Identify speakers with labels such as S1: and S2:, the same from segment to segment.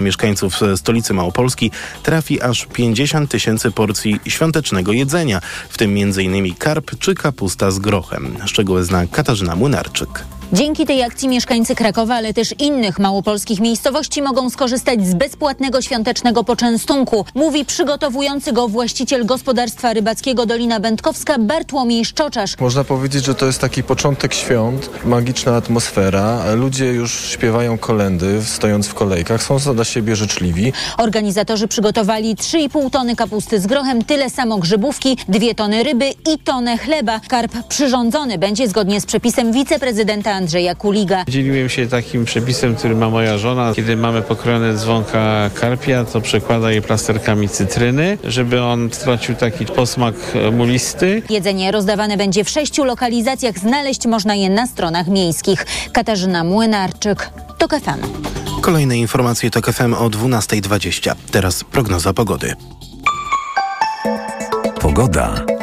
S1: mieszkańców stolicy Małopolski trafi aż 50 tysięcy porcji świątecznego jedzenia, w tym m.in. karp czy kapusta z grochem. Szczegóły zna Katarzyna Młynarczyk.
S2: Dzięki tej akcji mieszkańcy Krakowa, ale też innych małopolskich miejscowości mogą skorzystać z bezpłatnego świątecznego poczęstunku, mówi przygotowujący go właściciel gospodarstwa rybackiego Dolina Będkowska Bartłomiej Szczoczarz.
S3: Można powiedzieć, że to jest taki początek świąt, magiczna atmosfera. Ludzie już śpiewają kolendy, stojąc w kolejkach, są dla siebie życzliwi.
S2: Organizatorzy przygotowali 3,5 tony kapusty z grochem, tyle samo grzybówki, 2 tony ryby i tonę chleba. Karp przyrządzony będzie zgodnie z przepisem wiceprezydenta Andrzeja Kuliga.
S4: Dzieliłem się takim przepisem, który ma moja żona. Kiedy mamy pokrojone dzwonka karpia, to przekłada je plasterkami cytryny, żeby on stracił taki posmak mulisty.
S2: Jedzenie rozdawane będzie w sześciu lokalizacjach. Znaleźć można je na stronach miejskich. Katarzyna Młynarczyk, TOK FM.
S1: Kolejne informacje TOK FM o 12.20. Teraz prognoza pogody.
S5: Pogoda.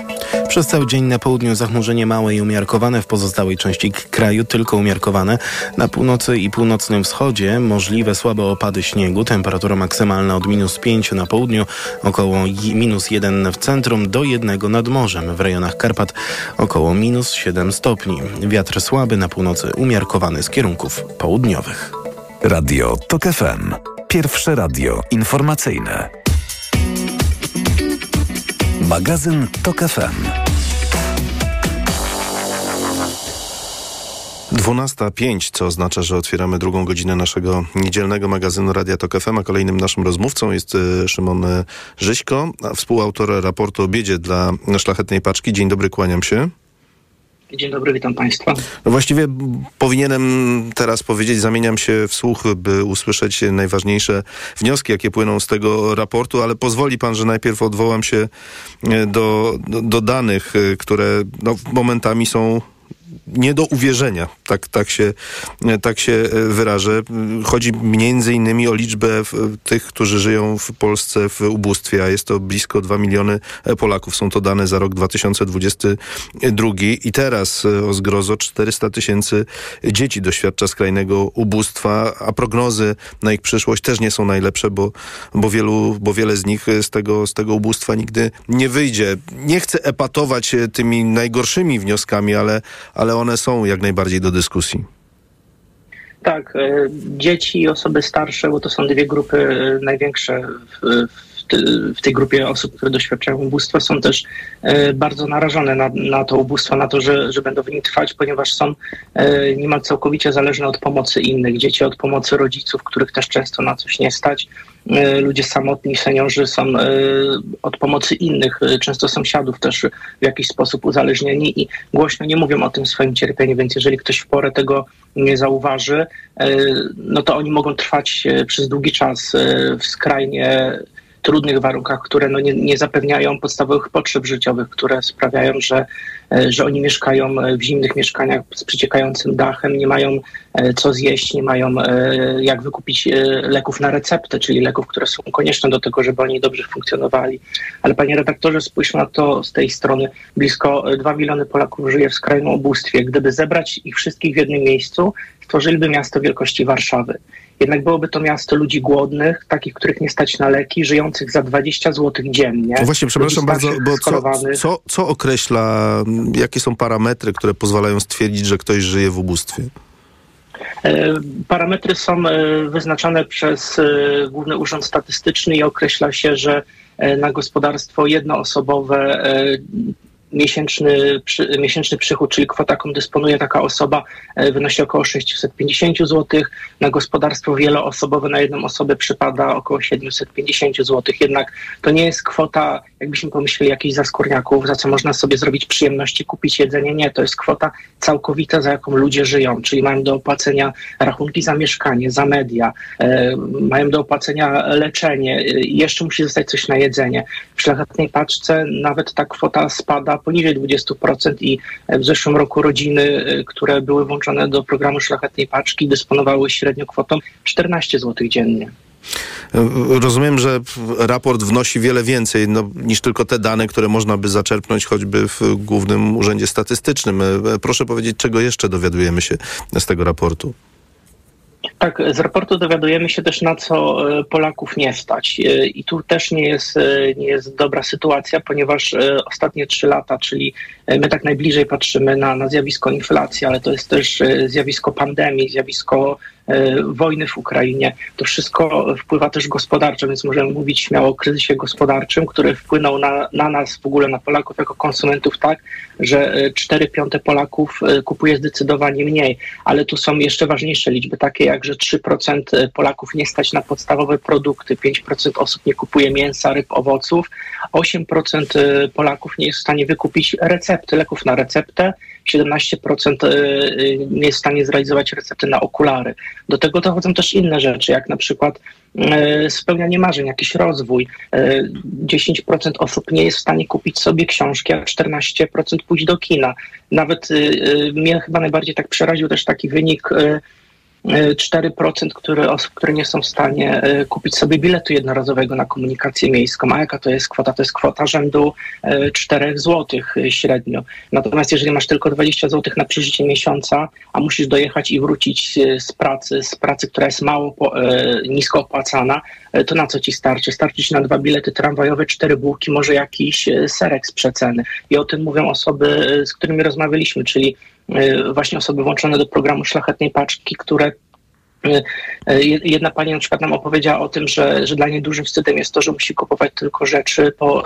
S1: Przez cały dzień na południu zachmurzenie małe i umiarkowane, w pozostałej części kraju tylko umiarkowane. Na północy i północnym wschodzie możliwe słabe opady śniegu, temperatura maksymalna od minus 5 na południu, około minus 1 w centrum do 1 nad morzem. W rejonach Karpat około minus 7 stopni. Wiatr słaby na północy umiarkowany z kierunków południowych.
S5: Radio TOK FM. Pierwsze radio informacyjne. Magazyn TOK FM.
S6: 12.05, co oznacza, że otwieramy drugą godzinę naszego niedzielnego magazynu Radia Tok FM, a kolejnym naszym rozmówcą jest e, Szymon Żyśko, współautor raportu o biedzie dla Szlachetnej Paczki. Dzień dobry, kłaniam się.
S7: Dzień dobry, witam Państwa.
S6: No właściwie powinienem teraz powiedzieć, zamieniam się w słuch, by usłyszeć najważniejsze wnioski, jakie płyną z tego raportu, ale pozwoli Pan, że najpierw odwołam się do, do, do danych, które no, momentami są nie do uwierzenia, tak, tak, się, tak się wyrażę. Chodzi między innymi o liczbę tych, którzy żyją w Polsce w ubóstwie, a jest to blisko 2 miliony Polaków. Są to dane za rok 2022 i teraz o zgrozo 400 tysięcy dzieci doświadcza skrajnego ubóstwa, a prognozy na ich przyszłość też nie są najlepsze, bo, bo, wielu, bo wiele z nich z tego, z tego ubóstwa nigdy nie wyjdzie. Nie chcę epatować tymi najgorszymi wnioskami, ale, ale one są jak najbardziej do dyskusji.
S7: Tak, dzieci i osoby starsze, bo to są dwie grupy największe w, w tej grupie osób, które doświadczają ubóstwa, są też bardzo narażone na, na to ubóstwo, na to, że, że będą w nim trwać, ponieważ są niemal całkowicie zależne od pomocy innych. Dzieci od pomocy rodziców, których też często na coś nie stać. Ludzie samotni, seniorzy są od pomocy innych, często sąsiadów też w jakiś sposób uzależnieni i głośno nie mówią o tym swoim cierpieniu, więc jeżeli ktoś w porę tego nie zauważy, no to oni mogą trwać przez długi czas w skrajnie trudnych warunkach, które no nie, nie zapewniają podstawowych potrzeb życiowych, które sprawiają, że, że oni mieszkają w zimnych mieszkaniach z przeciekającym dachem, nie mają co zjeść, nie mają jak wykupić leków na receptę, czyli leków, które są konieczne do tego, żeby oni dobrze funkcjonowali. Ale panie redaktorze, spójrz na to z tej strony. Blisko 2 miliony Polaków żyje w skrajnym ubóstwie. Gdyby zebrać ich wszystkich w jednym miejscu, stworzyliby miasto wielkości Warszawy. Jednak byłoby to miasto ludzi głodnych, takich, których nie stać na leki, żyjących za 20 zł dziennie.
S6: No właśnie, przepraszam bardzo, bo co, co, co określa, jakie są parametry, które pozwalają stwierdzić, że ktoś żyje w ubóstwie?
S7: Parametry są wyznaczane przez Główny Urząd Statystyczny i określa się, że na gospodarstwo jednoosobowe miesięczny, przy, miesięczny przychód, czyli kwota, jaką dysponuje taka osoba, wynosi około 650 zł. Na gospodarstwo wieloosobowe na jedną osobę przypada około 750 zł. Jednak to nie jest kwota, jakbyśmy pomyśleli, jakichś zaskórniaków, za co można sobie zrobić przyjemności, kupić jedzenie. Nie, to jest kwota całkowita, za jaką ludzie żyją, czyli mają do opłacenia rachunki za mieszkanie, za media, e, mają do opłacenia leczenie, e, jeszcze musi zostać coś na jedzenie. W szlachetnej paczce nawet ta kwota spada poniżej 20% i w zeszłym roku rodziny, które były włączone do programu Szlachetnej Paczki, dysponowały średnio kwotą 14 zł dziennie.
S6: Rozumiem, że raport wnosi wiele więcej no, niż tylko te dane, które można by zaczerpnąć choćby w Głównym Urzędzie Statystycznym. Proszę powiedzieć, czego jeszcze dowiadujemy się z tego raportu?
S7: Tak, z raportu dowiadujemy się też, na co e, Polaków nie stać. E, I tu też nie jest, e, nie jest dobra sytuacja, ponieważ ostatnie trzy lata, czyli my tak najbliżej patrzymy na, na zjawisko inflacji, ale to jest też zjawisko pandemii, zjawisko wojny w Ukrainie. To wszystko wpływa też gospodarczo, więc możemy mówić śmiało o kryzysie gospodarczym, który wpłynął na, na nas, w ogóle na Polaków jako konsumentów tak, że 4 piąte Polaków kupuje zdecydowanie mniej. Ale tu są jeszcze ważniejsze liczby, takie jak że 3% Polaków nie stać na podstawowe produkty, 5% osób nie kupuje mięsa, ryb, owoców, 8% Polaków nie jest w stanie wykupić recepty, leków na receptę, 17% nie jest w stanie zrealizować recepty na okulary. Do tego dochodzą też inne rzeczy, jak na przykład spełnianie marzeń, jakiś rozwój. 10% osób nie jest w stanie kupić sobie książki, a 14% pójść do kina. Nawet mnie chyba najbardziej tak przeraził też taki wynik 4% które, osób, które nie są w stanie e, kupić sobie biletu jednorazowego na komunikację miejską. A jaka to jest kwota? To jest kwota rzędu 4 e, zł e, średnio. Natomiast jeżeli masz tylko 20 zł na przeżycie miesiąca, a musisz dojechać i wrócić z pracy, z pracy, która jest mało, nisko opłacana, to na co ci starczy? Starczy ci na dwa bilety tramwajowe, cztery bułki, może jakiś serek z przeceny. I o tym mówią osoby, z którymi rozmawialiśmy, czyli E, właśnie osoby włączone do programu Szlachetnej Paczki, które E, e, jedna pani na przykład nam opowiedziała o tym, że, że dla niej dużym wstydem jest to, że musi kupować tylko rzeczy po,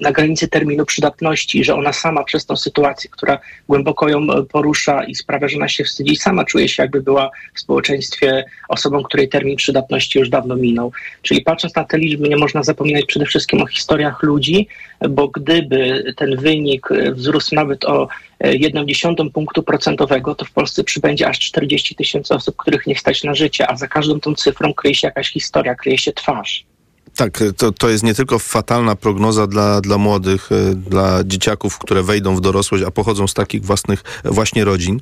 S7: na granicy terminu przydatności, że ona sama przez tą sytuację, która głęboko ją porusza i sprawia, że ona się wstydzi, sama czuje się jakby była w społeczeństwie osobą, której termin przydatności już dawno minął. Czyli patrząc na te liczby, nie można zapominać przede wszystkim o historiach ludzi, bo gdyby ten wynik wzrósł nawet o jedną dziesiątą punktu procentowego, to w Polsce przybędzie aż 40 tysięcy osób, których nie stać na życie, a za każdą tą cyfrą kryje się jakaś historia, kryje się twarz.
S6: Tak, to, to jest nie tylko fatalna prognoza dla, dla młodych, e, dla dzieciaków, które wejdą w dorosłość, a pochodzą z takich własnych właśnie rodzin,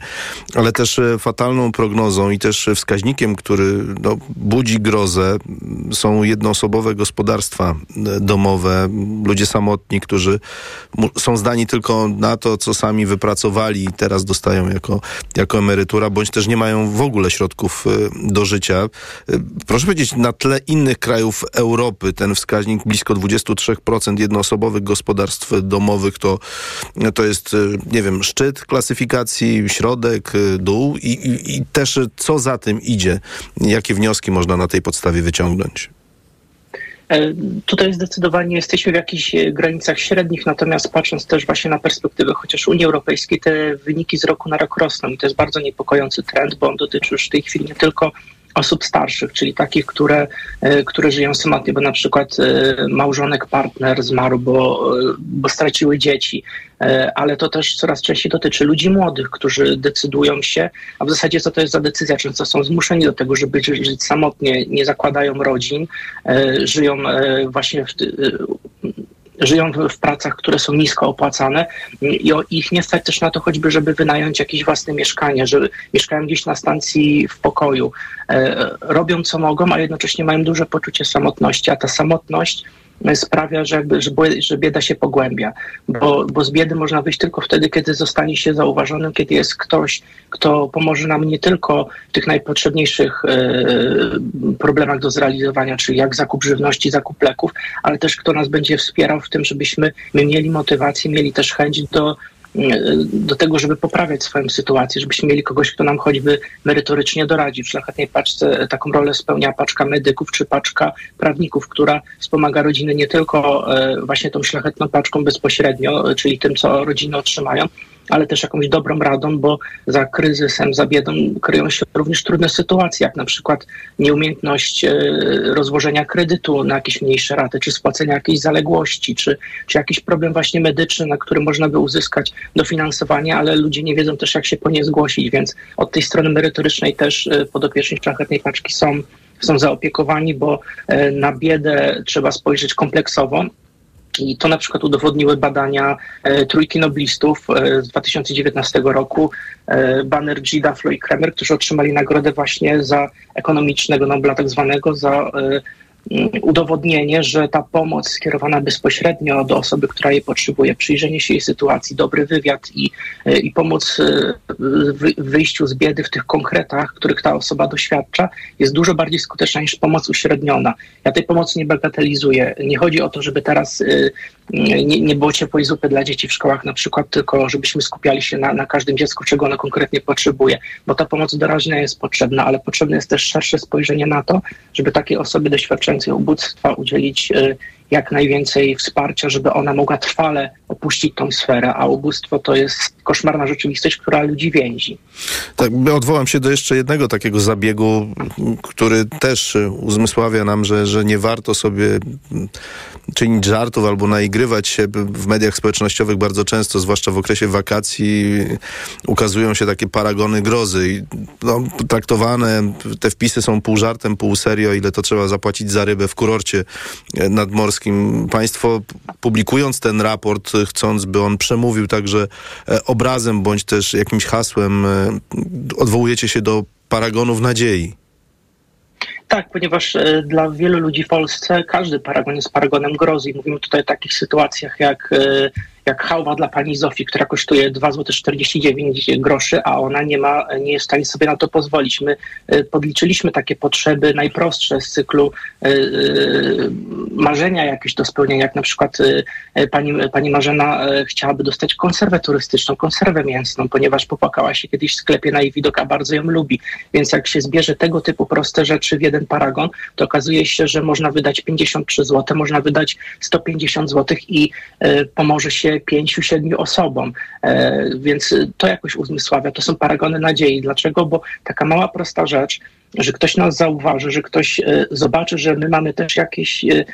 S6: ale też e, fatalną prognozą i też wskaźnikiem, który no, budzi grozę, są jednoosobowe gospodarstwa e, domowe, ludzie samotni, którzy są zdani tylko na to, co sami wypracowali i teraz dostają jako, jako emerytura, bądź też nie mają w ogóle środków do życia. Proszę powiedzieć, na tle innych krajów Europy ten wskaźnik blisko 23% jednoosobowych gospodarstw domowych to, to jest, nie wiem, szczyt klasyfikacji, środek, dół i, i, i też co za tym idzie, jakie wnioski można na tej podstawie wyciągnąć?
S7: E, tutaj zdecydowanie jesteśmy w jakichś e, granicach średnich, natomiast patrząc też właśnie na perspektywę chociaż Unii Europejskiej, te wyniki z roku na rok rosną i to jest bardzo niepokojący trend, bo on dotyczy już w tej chwili nie tylko osób starszych, czyli takich, które, e, które żyją samotnie, bo na przykład e, małżonek, partner zmarł, bo, e, bo straciły dzieci, ale to też coraz częściej dotyczy ludzi młodych, którzy decydują się, a w zasadzie co to jest za decyzja? Często są zmuszeni do tego, żeby żyć samotnie, nie zakładają rodzin, żyją właśnie w, żyją w, pracach, które są nisko opłacane i ich nie stać też na to choćby, żeby wynająć jakieś własne mieszkanie, że mieszkają gdzieś na stacji w pokoju. E, robią co mogą, a jednocześnie mają duże poczucie samotności, a ta samotność sprawia, że, jakby, że bieda się pogłębia, bo, bo z biedy można wyjść tylko wtedy, kiedy zostanie się zauważonym, kiedy jest ktoś, kto pomoże nam nie tylko w tych najpotrzebniejszych e, problemach do zrealizowania, czyli jak zakup żywności, zakup leków, ale też kto nas będzie wspierał w tym, żebyśmy my mieli motywację, mieli też chęć do do tego, żeby poprawiać swoją sytuację, żebyśmy mieli kogoś, kto nam choćby merytorycznie doradzi. W szlachetnej paczce taką rolę spełnia paczka medyków czy paczka prawników, która wspomaga rodziny nie tylko e, właśnie tą szlachetną paczką bezpośrednio, czyli tym, co rodziny otrzymają, ale też jakąś dobrą radą, bo za kryzysem, za biedą kryją się również trudne sytuacje, jak na przykład nieumiejętność e, rozłożenia kredytu na jakieś mniejsze raty, czy spłacenia jakiejś zaległości, czy, czy jakiś problem właśnie medyczny, na który można by uzyskać dofinansowanie, ale ludzie nie wiedzą też, jak się po nie zgłosić, więc od tej strony merytorycznej też e, podopieczni szlachetnej paczki są są zaopiekowani, bo e, na biedę trzeba spojrzeć kompleksowo, i to na przykład udowodniły badania e, trójki noblistów e, z 2019 roku, e, Banerjee, Duflo i Kremer, którzy otrzymali nagrodę właśnie za ekonomicznego Nobla tak zwanego, za udowodnienie, że ta pomoc skierowana bezpośrednio do osoby, która jej potrzebuje, przyjrzenie się jej sytuacji, dobry wywiad i, i pomoc w wyjściu z biedy w tych konkretach, których ta osoba doświadcza, jest dużo bardziej skuteczna niż pomoc uśredniona. Ja tej pomocy nie bagatelizuję. Nie chodzi o to, żeby teraz nie, nie było ciepłej zupy dla dzieci w szkołach na przykład, tylko żebyśmy skupiali się na, na każdym dziecku, czego ono konkretnie potrzebuje, bo ta pomoc doraźna jest potrzebna, ale potrzebne jest też szersze spojrzenie na to, żeby takiej osoby doświadczającej ubóstwa udzielić y, jak najwięcej wsparcia, żeby ona mogła trwale opuścić tą sferę, a ubóstwo to jest koszmarna rzeczywistość, która ludzi więzi.
S6: Tak, odwołam się do jeszcze jednego takiego zabiegu, który też uzmysławia nam, że, że nie warto sobie czynić żartów albo naigrywać się w mediach społecznościowych bardzo często, zwłaszcza w okresie wakacji, ukazują się takie paragony grozy. No, traktowane, te wpisy są pół żartem, pół serio, ile to trzeba zapłacić za rybę w kurorcie nadmorskim. Państwo publikując ten raport, chcąc, by on przemówił także e, obrazem bądź też jakimś hasłem, e, odwołujecie się do paragonów nadziei.
S7: Tak, ponieważ e, dla wielu ludzi w Polsce każdy paragon jest paragonem grozy. Mówimy tutaj o takich sytuacjach jak jak hałwa dla pani Zofii, która kosztuje 2,49 zł groszy, a ona nie ma, nie jest w stanie sobie na to pozwolić. My e, podliczyliśmy takie potrzeby najprostsze z cyklu e, e, marzenia jakieś do spełnienia, jak na przykład pani, pani Marzena chciałaby dostać konserwę turystyczną, konserwę mięsną, ponieważ popłakała się kiedyś w sklepie na jej widok, a bardzo ją lubi. Więc jak się zbierze tego typu proste rzeczy w jeden paragon, to okazuje się, że można wydać 53 zł, można wydać 150 zł i pomoże się pięciu, siedmiu osobom. E, więc to jakoś uzmysławia. To są paragony nadziei. Dlaczego? Bo taka mała, prosta rzecz, że ktoś nas zauważy, że ktoś e, zobaczy, że my mamy też jakieś e,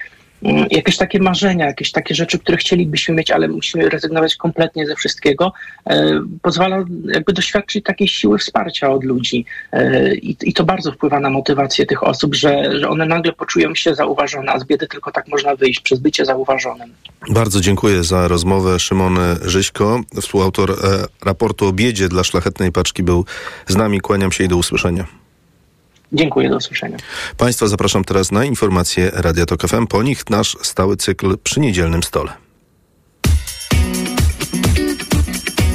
S7: jakieś takie marzenia, jakieś takie rzeczy, które chcielibyśmy mieć, ale musimy rezygnować kompletnie ze wszystkiego, e, pozwala jakby doświadczyć takiej siły wsparcia od ludzi. E, I, I, to bardzo wpływa na motywację tych osób, że, że one nagle poczują się zauważone, a z biedy tylko tak można wyjść, przez bycie zauważonym.
S6: Bardzo dziękuję za rozmowę. Szymon Żyśko, współautor e, raportu o biedzie dla szlachetnej paczki był z nami. Kłaniam się i do usłyszenia.
S7: Dziękuję, do usłyszenia.
S6: Państwa zapraszam teraz na informacje Radia Tok FM. Po nich nasz stały cykl przy niedzielnym stole.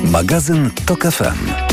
S5: Magazyn Tok FM.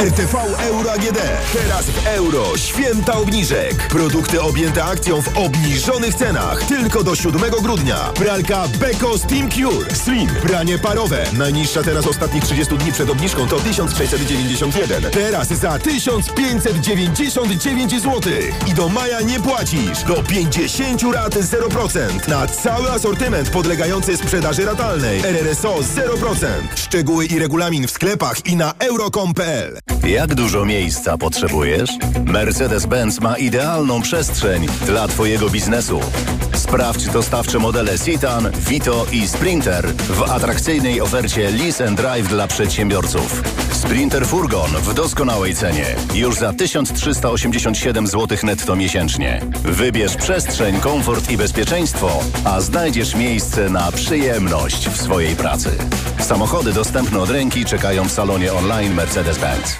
S8: RTV Euro AGD. Teraz w euro. Święta obniżek. Produkty objęte akcją w obniżonych cenach. Tylko do 7 grudnia. Pralka Beko Steam Cure. Slim. Pranie parowe. Najniższa teraz ostatnich 30 dni przed obniżką to 1691. Teraz za 1599 zł. I do maja nie płacisz. Do 50 rat 0%. Na cały asortyment podlegający sprzedaży ratalnej. RRSO 0%. Szczegóły i regulamin w sklepach i na euro.com.pl.
S9: Jak dużo miejsca potrzebujesz? Mercedes-Benz ma idealną przestrzeń dla Twojego biznesu. Sprawdź dostawcze modele Citan, Vito i Sprinter w atrakcyjnej ofercie Lease and Drive dla przedsiębiorców. Sprinter Furgon w doskonałej cenie. Już za 1387 zł netto miesięcznie. Wybierz przestrzeń, komfort i bezpieczeństwo, a znajdziesz miejsce na przyjemność w swojej pracy. Samochody dostępne od ręki czekają w salonie online Mercedes-Benz.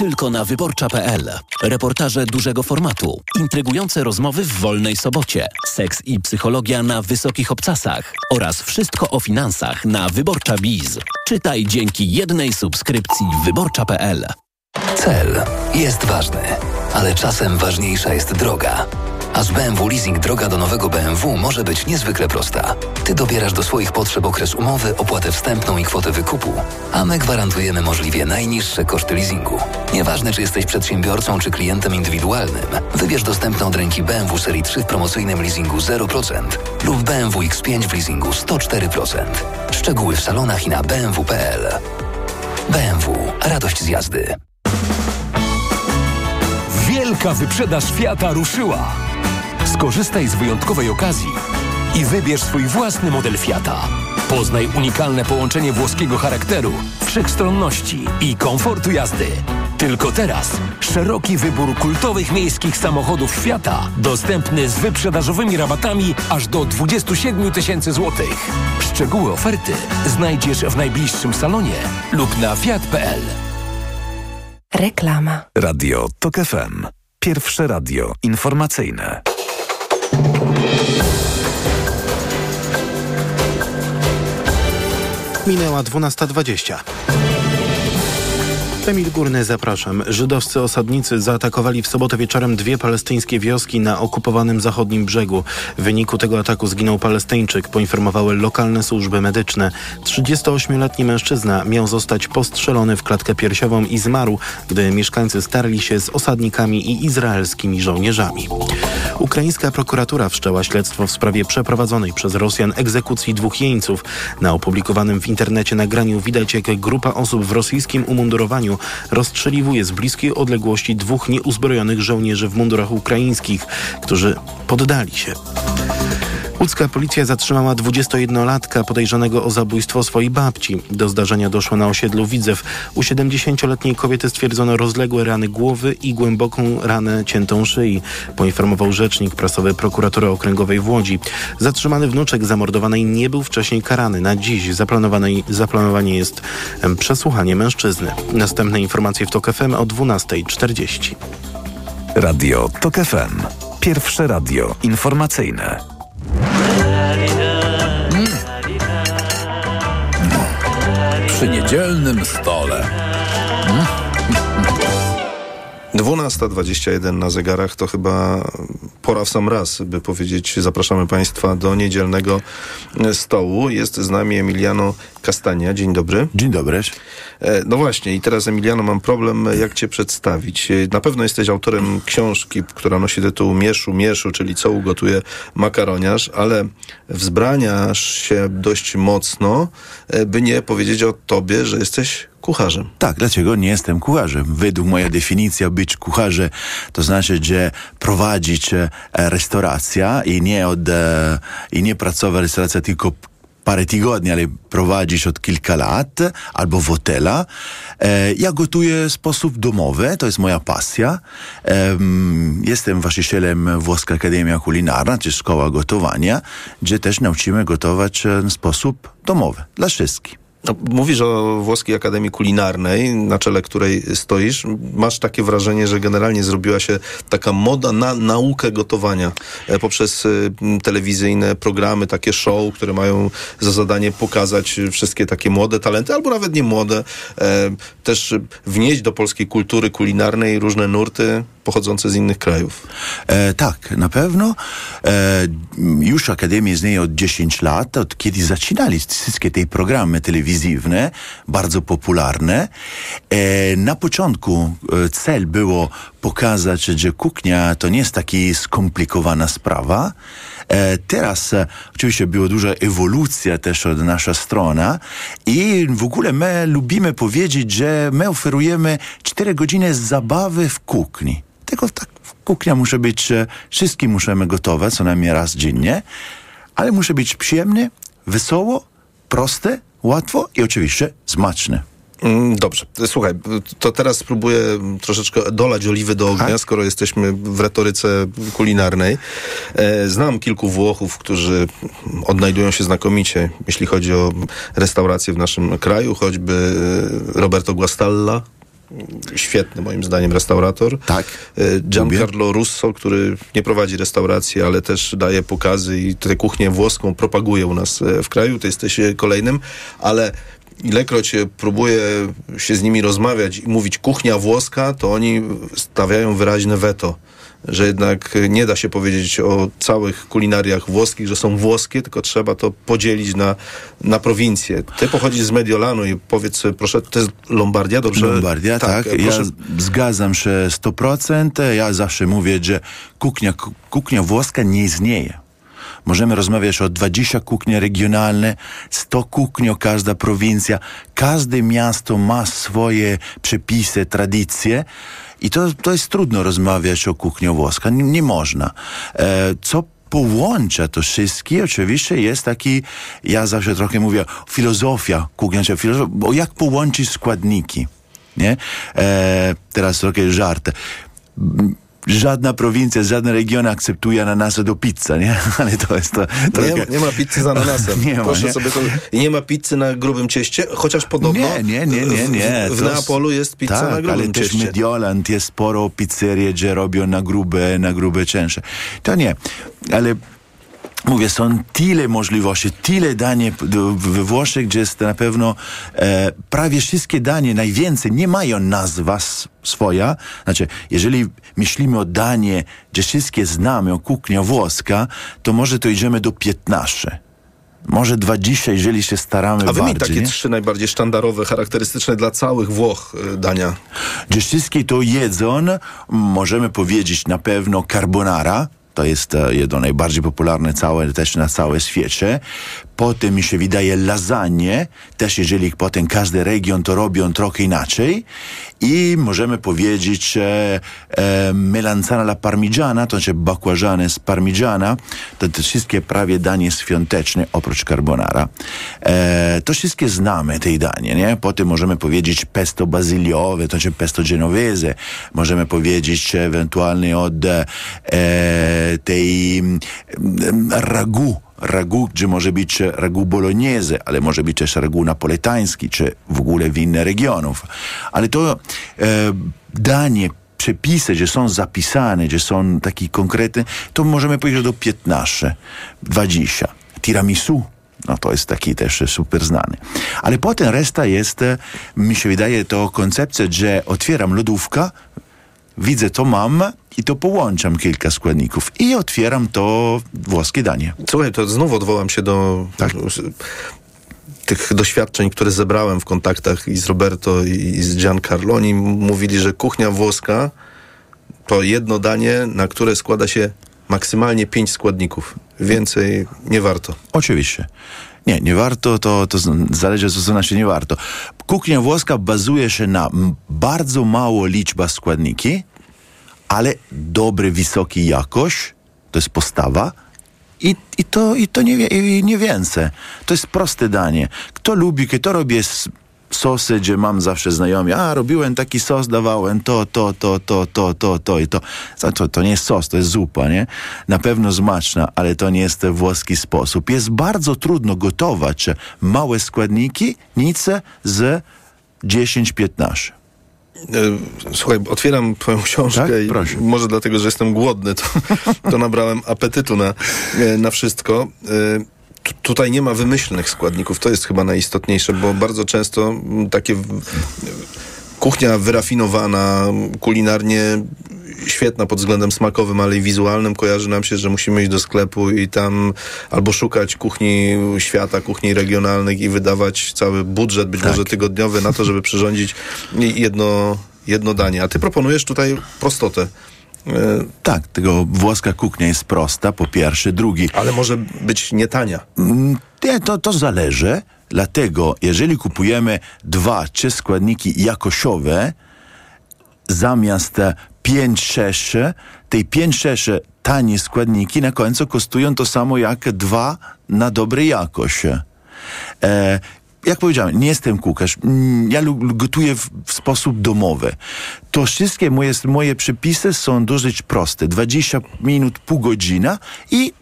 S10: Tylko na wyborcza.pl. Reportaże dużego formatu, intrygujące rozmowy w wolnej sobocie, seks i psychologia na wysokich obcasach oraz wszystko o finansach na Wyborcza Biz. Czytaj dzięki jednej subskrypcji wyborcza.pl.
S11: Cel jest ważny, ale czasem ważniejsza jest droga. A z BMW Leasing droga do nowego BMW może być niezwykle prosta. Ty dobierasz do swoich potrzeb okres umowy, opłatę wstępną i kwotę wykupu, a my gwarantujemy możliwie najniższe koszty leasingu. Nieważne, czy jesteś przedsiębiorcą, czy klientem indywidualnym, wybierz dostępne od ręki BMW Serii 3 w promocyjnym leasingu 0% lub BMW X5 w leasingu 104%. Szczegóły w salonach i na bmw.pl. BMW. Radość z jazdy.
S12: Wielka wyprzedaż Fiata ruszyła. Skorzystaj z wyjątkowej okazji i wybierz swój własny model Fiata. Poznaj unikalne połączenie włoskiego charakteru, wszechstronności i komfortu jazdy. Tylko teraz szeroki wybór kultowych miejskich samochodów Fiata, dostępny z wyprzedażowymi rabatami aż do 27 tysięcy złotych. Szczegóły oferty znajdziesz w najbliższym salonie lub na fiat.pl.
S13: Reklama.
S5: Radio TOK FM. Pierwsze radio informacyjne.
S1: Minęła 12.20. Emil Górny, zapraszam. Żydowscy osadnicy zaatakowali w sobotę wieczorem dwie palestyńskie wioski na okupowanym zachodnim brzegu. W wyniku tego ataku zginął Palestyńczyk, poinformowały lokalne służby medyczne. 38-letni mężczyzna miał zostać postrzelony w klatkę piersiową i zmarł, gdy mieszkańcy starli się z osadnikami i izraelskimi żołnierzami. Ukraińska prokuratura wszczęła śledztwo w sprawie przeprowadzonej przez Rosjan egzekucji dwóch jeńców. Na opublikowanym w internecie nagraniu widać, jak grupa osób w rosyjskim umundurowaniu rozstrzeliwuje z bliskiej odległości dwóch nieuzbrojonych żołnierzy w mundurach ukraińskich, którzy poddali się. Łódzka policja zatrzymała 21-latka podejrzanego o zabójstwo swojej babci. Do zdarzenia doszło na osiedlu Widzew. U 70-letniej kobiety stwierdzono rozległe rany głowy i głęboką ranę ciętą szyi, poinformował rzecznik prasowy prokuratury okręgowej w Łodzi. Zatrzymany wnuczek zamordowanej nie był wcześniej karany. Na dziś zaplanowane jest przesłuchanie mężczyzny. Następne informacje w TOK FM o 12.40.
S5: Radio TOK FM. Pierwsze radio informacyjne.
S14: Przy niedzielnym stole.
S6: 12.21 na zegarach to chyba pora w sam raz, by powiedzieć zapraszamy Państwa do niedzielnego stołu. Jest z nami Emiliano Castania. Dzień dobry.
S15: Dzień dobry.
S6: E, No właśnie i teraz Emiliano mam problem, jak cię przedstawić. E, Na pewno jesteś autorem książki, która nosi tytuł Mieszu, Mieszu, czyli co ugotuje makaroniarz, ale wzbraniasz się dość mocno, e, by nie powiedzieć o tobie, że jesteś kucharzem.
S15: Tak, dlaczego nie jestem kucharzem? Według moja definicja być kucharzem to znaczy, że prowadzić restauracja i nie od, i nie pracować restauracja tylko parę tygodni, ale prowadzić od kilka lat, albo w hotela. E, ja gotuję w sposób domowy, to jest moja pasja. Em, jestem właścicielem Włoska Akademia Kulinarna, czy Szkoła Gotowania, gdzie też nauczymy gotować e, w sposób domowy, dla wszystkich.
S6: No, mówisz o Włoskiej Akademii Kulinarnej, na czele której stoisz. Masz takie wrażenie, że generalnie zrobiła się taka moda na naukę gotowania e, poprzez e, telewizyjne programy, takie show, które mają za zadanie pokazać wszystkie takie młode talenty, albo nawet nie młode, e, też wnieść do polskiej kultury kulinarnej różne nurty pochodzące z innych krajów.
S15: E, tak, na pewno. E, już Akademia istnieje od 10 lat, od kiedy zaczynali wszystkie te programy telewizyjne, bardzo popularne. E, na początku e, cel było pokazać, że kuchnia to nie jest taka skomplikowana sprawa. E, teraz oczywiście była duża ewolucja też od nasza strona i w ogóle my lubimy powiedzieć, że my oferujemy 4 godziny zabawy w kuchni. Tylko tak kuchnia musi być, wszystkie musimy gotować co najmniej raz dziennie, ale musi być przyjemnie, wesoło, proste, łatwo i oczywiście smaczne.
S6: Mm, Dobrze, słuchaj, to teraz spróbuję troszeczkę dolać oliwy do ognia, skoro jesteśmy w retoryce kulinarnej. E, Znam kilku Włochów, którzy odnajdują się znakomicie, jeśli chodzi o restauracje w naszym kraju, choćby e, Roberto Guastalla, świetny moim zdaniem restaurator.
S15: Tak.
S6: E, Giancarlo Russo, który nie prowadzi restauracji, ale też daje pokazy i tę kuchnię włoską propaguje u nas e, w kraju. To jesteś e, kolejnym, ale ilekroć próbuję się z nimi rozmawiać i mówić kuchnia włoska, to oni stawiają wyraźne weto że jednak nie da się powiedzieć o całych kulinariach włoskich, że są włoskie, tylko trzeba to podzielić na, na prowincje. Ty pochodzisz z Mediolanu i powiedz proszę, to jest Lombardia, dobrze?
S15: Lombardia, tak.
S6: proszę.
S15: Ja zgadzam się 100%. Ja zawsze mówię, że kuchnia, kuchnia włoska nie istnieje. Możemy rozmawiać o 20 kuchni regionalne, 100 kuchni, każda prowincja. Każde miasto ma swoje przepisy, tradycje. I to, to jest trudno rozmawiać o kuchni włoskiej. Nie, nie można. E, co połącza to wszystkie, oczywiście jest taki, ja zawsze trochę mówię, filozofia kuchnia, filozofia, bo jak połączyć składniki, nie? E, teraz trochę żart żadna prowincja, żaden region akceptuje ananasa do pizza, nie? Ale to jest to... to
S6: nie, nie, ma pizzy z ananasem.
S15: nie
S6: Proszę
S15: ma, nie?
S6: sobie to... Nie ma pizzy na grubym cieście, chociaż podobno
S15: Nie, nie, nie, nie, nie.
S6: w, w Neapolu jest pizza
S15: tak,
S6: na grubym
S15: ale też
S6: cieście.
S15: Mediolan jest sporo pizzerie, gdzie robią na grube, na grube cięższe. To nie, ale Mówię, są tyle możliwości, tyle danie we Włoszech, gdzie jest na pewno e, prawie wszystkie danie, najwięcej, nie mają nazwa swoja. Znaczy, jeżeli myślimy o danie, gdzie wszystkie znamy, o kuchnia włoska, to może to idziemy do 15. Może 20, jeżeli się staramy
S6: A wymień takie
S15: nie?
S6: trzy najbardziej sztandarowe, charakterystyczne dla całych Włoch y, dania.
S15: Gdzie wszystkie to jedzą, możemy powiedzieć na pewno carbonara, to jest e, jedno najbardziej popularne całe, też na całe świecie. Potem mi się wydaje lasagne, też jeżeli potem każdy region to robią trochę inaczej. I możemy powiedzieć e, e, melanzana alla parmigiana, to znaczy bakłażany z parmigiana, to, to wszystkie prawie danie świąteczne oprócz carbonara. E, to wszystkie znamy tej danie, nie? Potem możemy powiedzieć pesto bazyliowe, to znaczy pesto genovese. Możemy powiedzieć ewentualnie od e, tej mm, ragu, ragu, gdzie może być ragu bolognese, ale może być też ragu napoletański, czy w ogóle w innych regionów. Ale to e, danie, przepisy, że są zapisane, że są takie konkretne, to możemy powiedzieć do 15, 20. Tiramisu, no to jest taki też super znany. Ale potem reszta jest, e, mi się wydaje, to koncepcja, że otwieram lodówkę, widzę to mam i to połączam kilka składników i otwieram to włoskie danie.
S6: Słuchaj, to znów odwołam się do
S15: Tak.
S6: tych doświadczeń, które zebrałem w kontaktach i z Roberto i, z Giancarlo. Oni mówili, że kuchnia włoska to jedno danie, na które składa się maksymalnie pięć składników. Więcej nie warto.
S15: Oczywiście. Nie, nie warto, to, to zależy, co to znaczy nie warto. Kuchnia włoska bazuje się na bardzo mało liczba składniki, ale dobry, wysoki jakość, to jest postawa i, i, to, i to nie, i nie więcej. To jest proste danie. Kto lubi, kto robi sosy, gdzie mam zawsze znajomi, a robiłem taki sos, dawałem to, to, to, to, to, to, to i to. To, to. to nie jest sos, to jest zupa, nie? Na pewno smaczna, ale to nie jest włoski sposób. Jest bardzo trudno gotować małe składniki, nic z 10-15.
S6: E, Słuchaj, otwieram twoją książkę
S15: Tak?
S6: i
S15: Proszę.
S6: może dlatego, że jestem głodny, to, to nabrałem apetytu na, e, na wszystko. E, tu- Tutaj nie ma wymyślnych składników, to jest chyba najistotniejsze, bo bardzo często takie kuchnia wyrafinowana, kulinarnie świetna pod względem smakowym, ale i wizualnym kojarzy nam się, że musimy iść do sklepu i tam albo szukać kuchni świata, kuchni regionalnych i wydawać cały budżet, być może tygodniowy na to, żeby przyrządzić jedno, jedno danie. A ty proponujesz tutaj prostotę. E,
S15: Tak, tego włoska kuchnia jest prosta, po pierwsze. Drugi,
S6: Ale może być nie tania.
S15: Mm, Nie, to, to zależy. Dlatego, jeżeli kupujemy dwa, trzy składniki jakościowe, zamiast 5-6, te 5-6 tanie składniki na końcu kosztują to samo jak dwa na dobrej jakość. E, jak powiedziałem, nie jestem kucharz. Mm, Ja gotuję w, w sposób domowy. To wszystkie moje, moje przepisy są dosyć proste. 20 minut, pół godzina i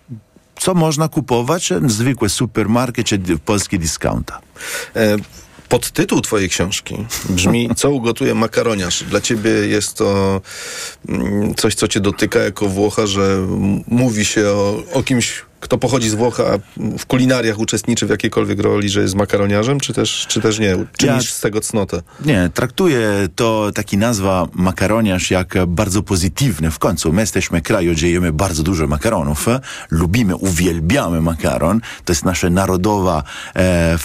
S15: co można kupować? Zwykłe supermarket czy d- polskie discounta.
S6: E, Podtytuł twojej książki brzmi Co ugotuje makaroniarz? Dla ciebie jest to mm, coś, co cię dotyka jako Włocha, że mówi się o, o kimś, kto pochodzi z Włoch, a w kulinariach uczestniczy w jakiejkolwiek roli, że jest makaroniarzem, czy też, czy też nie? Czynisz z tego cnotę?
S15: Nie, traktuję to taki nazwa makaroniarz jak bardzo pozytywny. W końcu my jesteśmy kraju, gdzie jemy bardzo dużo makaronów. Lubimy, uwielbiamy makaron. To jest nasza narodowa e,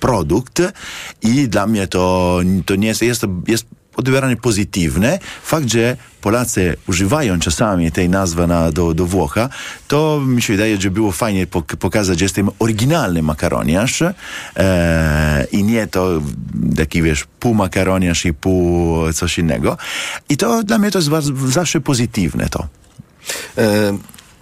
S15: produkt i dla mnie to, to nie jest, jest, jest odbierane pozytywne. Fakt, że Polacy używają czasami tej nazwy na, do, do Włocha, to mi się wydaje, że było fajnie pok- pokazać, że jestem oryginalny makaroniarz e, i nie to taki, wiesz, pół makaroniarz i pół coś innego. I to dla mnie to jest bardzo, zawsze pozytywne to.
S6: E,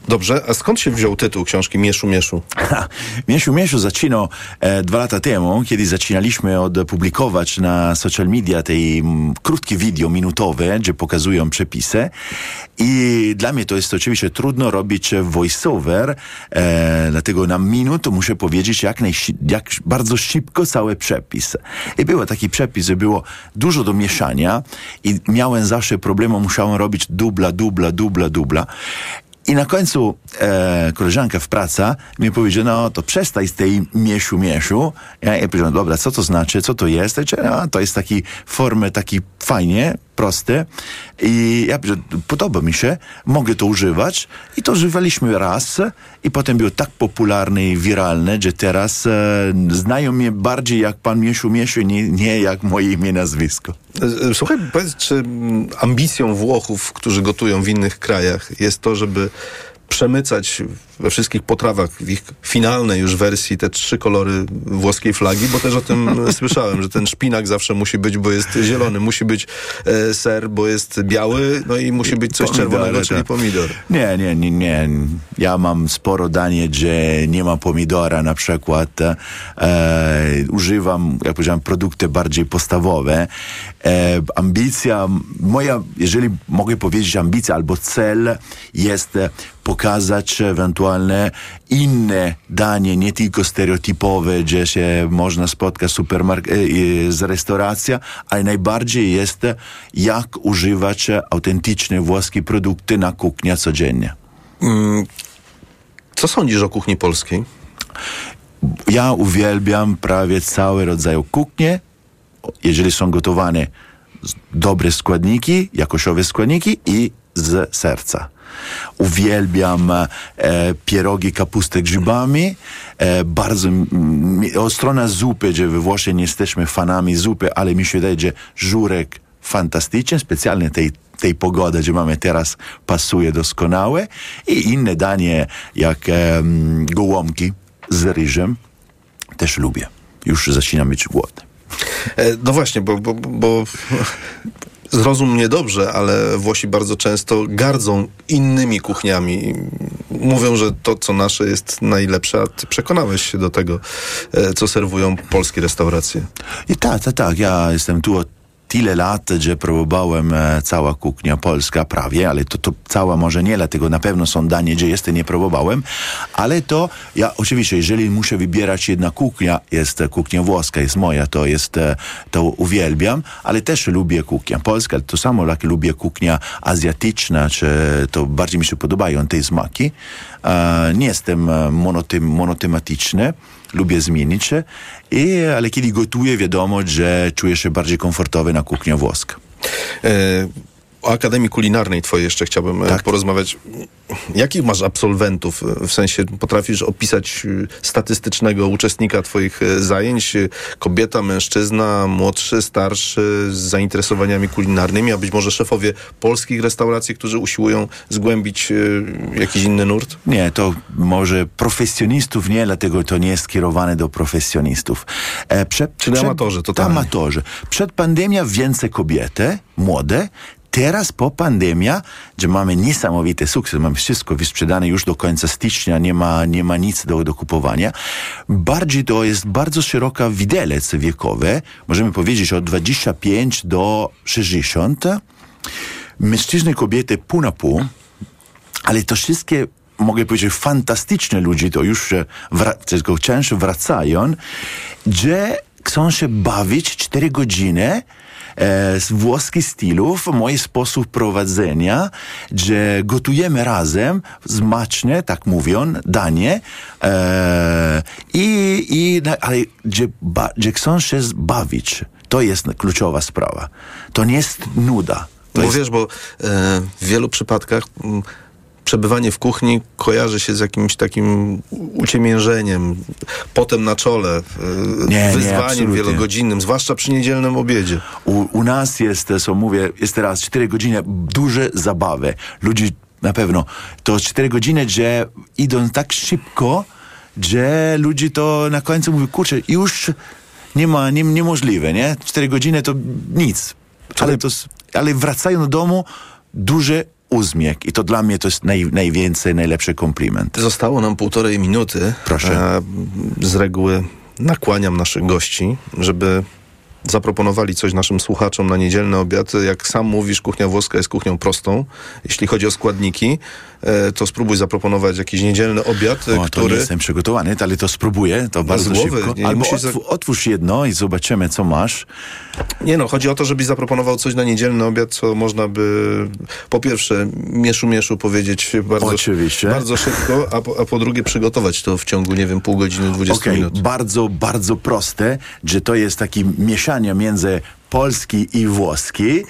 S6: dobrze, a skąd się wziął tytuł książki Mieszu Mieszu?
S15: Ha, Mieszu Mieszu zaczynał e, dwa lata temu, kiedy zaczynaliśmy od publikować na social media te mm, krótkie wideo minutowe, gdzie pokazują przepisy i dla mnie to jest oczywiście trudno robić voiceover, e, dlatego na minutę muszę powiedzieć jak, najsi- jak bardzo szybko cały przepis. I był taki przepis, że było dużo do mieszania i miałem zawsze problemu, musiałem robić dubla, dubla, dubla, dubla. I na końcu e, koleżanka w pracy mi powiedziała, no to przestań z tej mieszu. Ja, ja powiedziałem, dobra, co to znaczy, co to jest? Ja no, to jest taki formy, taki fajnie, proste. I ja podoba mi się, mogę to używać. I to używaliśmy raz i potem był tak popularny i wiralny, że teraz e, znają mnie bardziej jak pan Mieszu Mieszu, nie, nie jak moje imię, nazwisko.
S6: E, Słuchaj, powiedz, czy mm, ambicją Włochów, którzy gotują w innych krajach, jest to, żeby przemycać we wszystkich potrawach, w ich finalnej już wersji, te trzy kolory włoskiej flagi, bo też o tym słyszałem, że ten szpinak zawsze musi być, bo jest zielony, musi być e, ser, bo jest biały, no i musi być coś
S15: Pomidory,
S6: czerwonego, czyli
S15: tak.
S6: pomidor.
S15: Nie, nie, nie, nie. Ja mam sporo danie, gdzie nie ma pomidora na przykład. E, używam, jak powiedziałem, produkty bardziej podstawowe. E, ambicja, moja, jeżeli mogę powiedzieć ambicja albo cel jest pokazać ewentualne inne danie, nie tylko stereotypowe, gdzie się można spotkać e, z restauracja, ale najbardziej jest jak używać autentyczne włoskie produkty na kuchni codziennie.
S6: Mm, Co sądzisz o kuchni polskiej?
S15: Ja uwielbiam prawie cały rodzaj kuchni, jeżeli są gotowane dobre składniki, jakościowe składniki i z serca. Uwielbiam e, pierogi kapustę grzybami. E, bardzo strony zupy, gdzie we Włoszech nie jesteśmy fanami zupy, ale mi się wydaje, że żurek fantastyczny, specjalnie tej tej pogody, gdzie mamy teraz, pasuje doskonałe i inne danie jak em, gołąbki z ryżem też lubię. Już zaczynam być głodny.
S6: E, No właśnie, bo, bo, bo zrozum mnie dobrze, ale Włosi bardzo często gardzą innymi kuchniami. Mówią, że to, co nasze jest najlepsze, a ty przekonałeś się do tego, e, co serwują polskie restauracje.
S15: I tak, tak, tak. Ja jestem tu od tyle lat, że próbowałem e, cała kuchnia polska prawie, ale to, to cała może nie, dlatego na pewno są danie, gdzie jeszcze nie próbowałem, ale to ja oczywiście, jeżeli muszę wybierać jedna kuchnia, jest e, kuchnia włoska, jest moja, to jest, e, to uwielbiam, ale też lubię kuchnia polska, to samo jak lubię kuchnia azjatyczna, czy to bardziej mi się podobają te smaki. E, nie jestem e, monotym, monotematyczny, lubię zmienić się, i, ale kiedy gotuję, wiadomo, że czuję się bardziej komfortowy na kuchni włoska.
S6: E, O Akademii Kulinarnej twojej jeszcze chciałbym tak. porozmawiać. Jakich masz absolwentów? W sensie potrafisz opisać y, statystycznego uczestnika twoich y, zajęć? Kobieta, mężczyzna, młodszy, starszy, z zainteresowaniami kulinarnymi, a być może szefowie polskich restauracji, którzy usiłują zgłębić jakiś inny nurt?
S15: Nie, to może profesjonistów nie, dlatego to nie jest skierowane do profesjonistów. E, przed,
S6: Czyli amatorzy, totalnie.
S15: Amatorzy. Przed pandemią więcej kobiety, młode, Teraz po pandemii, że mamy niesamowity sukces, mamy wszystko wysprzedane już do końca stycznia, nie ma, nie ma nic do, do kupowania. Bardziej to jest bardzo szeroka widelec wiekowy, możemy powiedzieć od 25 do 60. Mężczyzny, kobiety pół na pół, ale to wszystkie mogę powiedzieć, fantastyczne ludzie, to już tylko często wracają, że chcą się bawić 4 godziny włoskich stylów, mój sposób prowadzenia, że gotujemy razem, smaczne, tak mówią, danie, e, i, i, ale że, że chcą się bawić. To jest kluczowa sprawa. To nie jest nuda. To
S6: Bo
S15: jest,
S6: wiesz, bo e, w wielu przypadkach m, przebywanie w kuchni kojarzy się z jakimś takim uciemiężeniem, potem na czole, e,
S15: Nie, nie,
S6: wyzwaniem
S15: absolutnie.
S6: wielogodzinnym, zwłaszcza przy niedzielnym obiedzie.
S15: U, u nas jest, co mówię, jest teraz 4 godziny duże zabawy. Ludzie na pewno, to 4 godziny, że idą tak szybko, że ludzie to na końcu mówią, kurczę, już nie ma, nie, niemożliwe, nie? 4 godziny to nic. Ale, to, ale wracają do domu, duży uśmiech i to dla mnie to jest naj, najwięcej, najlepszy kompliment.
S6: Zostało nam półtorej minuty.
S15: Proszę.
S6: E, z reguły nakłaniam naszych gości, żeby zaproponowali coś naszym słuchaczom na niedzielny obiad. Jak sam mówisz, kuchnia włoska jest kuchnią prostą. Jeśli chodzi o składniki, to spróbuj zaproponować jakiś niedzielny obiad, e,
S15: O, to nie
S6: który...
S15: jestem przygotowany, ale to spróbuję, to bardzo
S6: głowy,
S15: szybko. Albo
S6: musisz
S15: otw- otwórz jedno i zobaczymy, co masz.
S6: Nie no, chodzi o to, żebyś zaproponował coś na niedzielny obiad, co można by po pierwsze mieszu mieszu powiedzieć bardzo,
S15: Oczywiście.
S6: bardzo szybko, a po, a po drugie przygotować to w ciągu, nie wiem, pół godziny, 20
S15: Okej,
S6: minut.
S15: bardzo, bardzo proste, że to jest takie mieszanie między polski i włoski.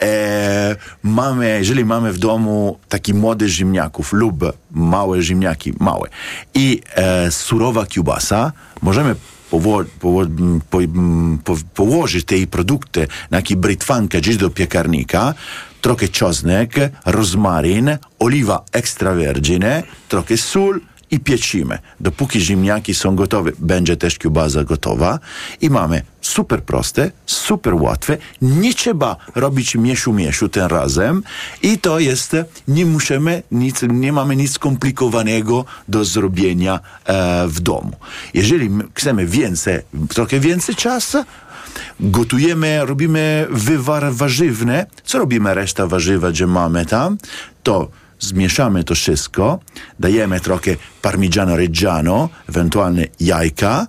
S15: E, mamy, jeżeli mamy w domu taki młody ziemniaków lub małe ziemniaki, małe i e, surowa kiełbasa, możemy powo- powo- po, po, położyć te produkty na taki brytwankę gdzieś do piekarnika, trochę czosnek, rozmaryn, oliwa extravergine, trochę sól, i piecimy. Dopóki ziemniaki są gotowe, będzie też kiełbasa gotowa i mamy super proste, super łatwe. Nie trzeba robić mieszu mieszu tym razem i to jest, nie musimy nic, nie mamy nic skomplikowanego do zrobienia e, w domu. Jeżeli chcemy więcej, trochę więcej czasu, gotujemy, robimy wywar warzywny. Co robimy reszta warzywa, że mamy tam? To zmieszamy to wszystko, dajemy trochę parmigiano reggiano, ewentualnie jajka.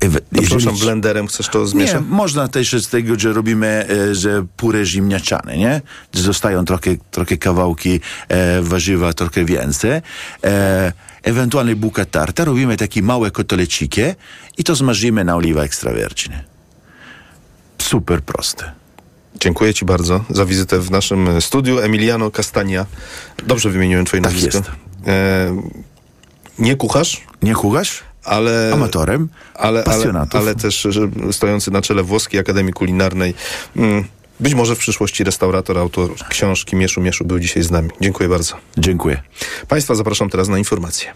S15: Ewe- jeżeli-
S6: przepraszam, blenderem chcesz to zmieszać?
S15: nie, można też z tego, że robimy, e, że purę ziemniaczane, nie? Zostają trochę, trochę kawałki e, warzywa, trochę więcej. E, ewentualnie buka tarta, robimy takie małe koteleciki i to smażymy na oliwa extravergine. Super proste.
S6: Dziękuję Ci bardzo za wizytę w naszym studiu. Emiliano Castania. Dobrze wymieniłem Twoje
S15: Tak
S6: nazwisko.
S15: jest.
S6: E, nie kucharz,
S15: Nie kucharz?
S6: ale...
S15: Amatorem,
S6: ale, ale, ale też że stojący na czele Włoskiej Akademii Kulinarnej. Mm, Być może w przyszłości restaurator, autor książki Mieszu Mieszu był dzisiaj z nami. Dziękuję bardzo.
S15: Dziękuję.
S6: Państwa zapraszam teraz na informacje.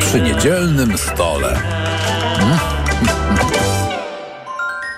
S14: Przy niedzielnym stole.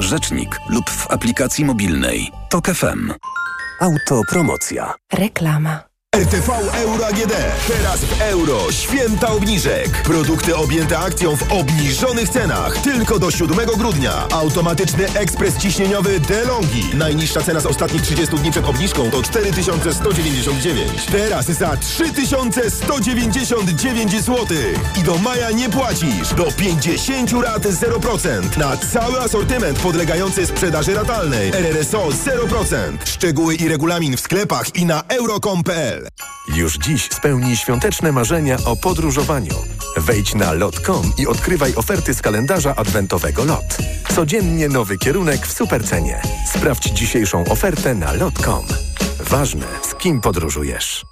S11: rzecznik lub w aplikacji mobilnej. TOK FM. Autopromocja.
S13: Reklama.
S8: RTV Euro AGD. Teraz w euro. Święta obniżek. Produkty objęte akcją w obniżonych cenach. Tylko do 7 grudnia. Automatyczny ekspres ciśnieniowy DeLonghi. Najniższa cena z ostatnich 30 dni przed obniżką to 4199. Teraz za 3199 zł. I do maja nie płacisz. Do 50 rat 0%. Na cały asortyment podlegający sprzedaży ratalnej. RRSO 0%. Szczegóły i regulamin w sklepach i na euro.com.pl.
S16: Już dziś spełnij świąteczne marzenia o podróżowaniu. Wejdź na lot.com i odkrywaj oferty z kalendarza adwentowego LOT. Codziennie nowy kierunek w supercenie. Sprawdź dzisiejszą ofertę na lot.com. Ważne, z kim podróżujesz.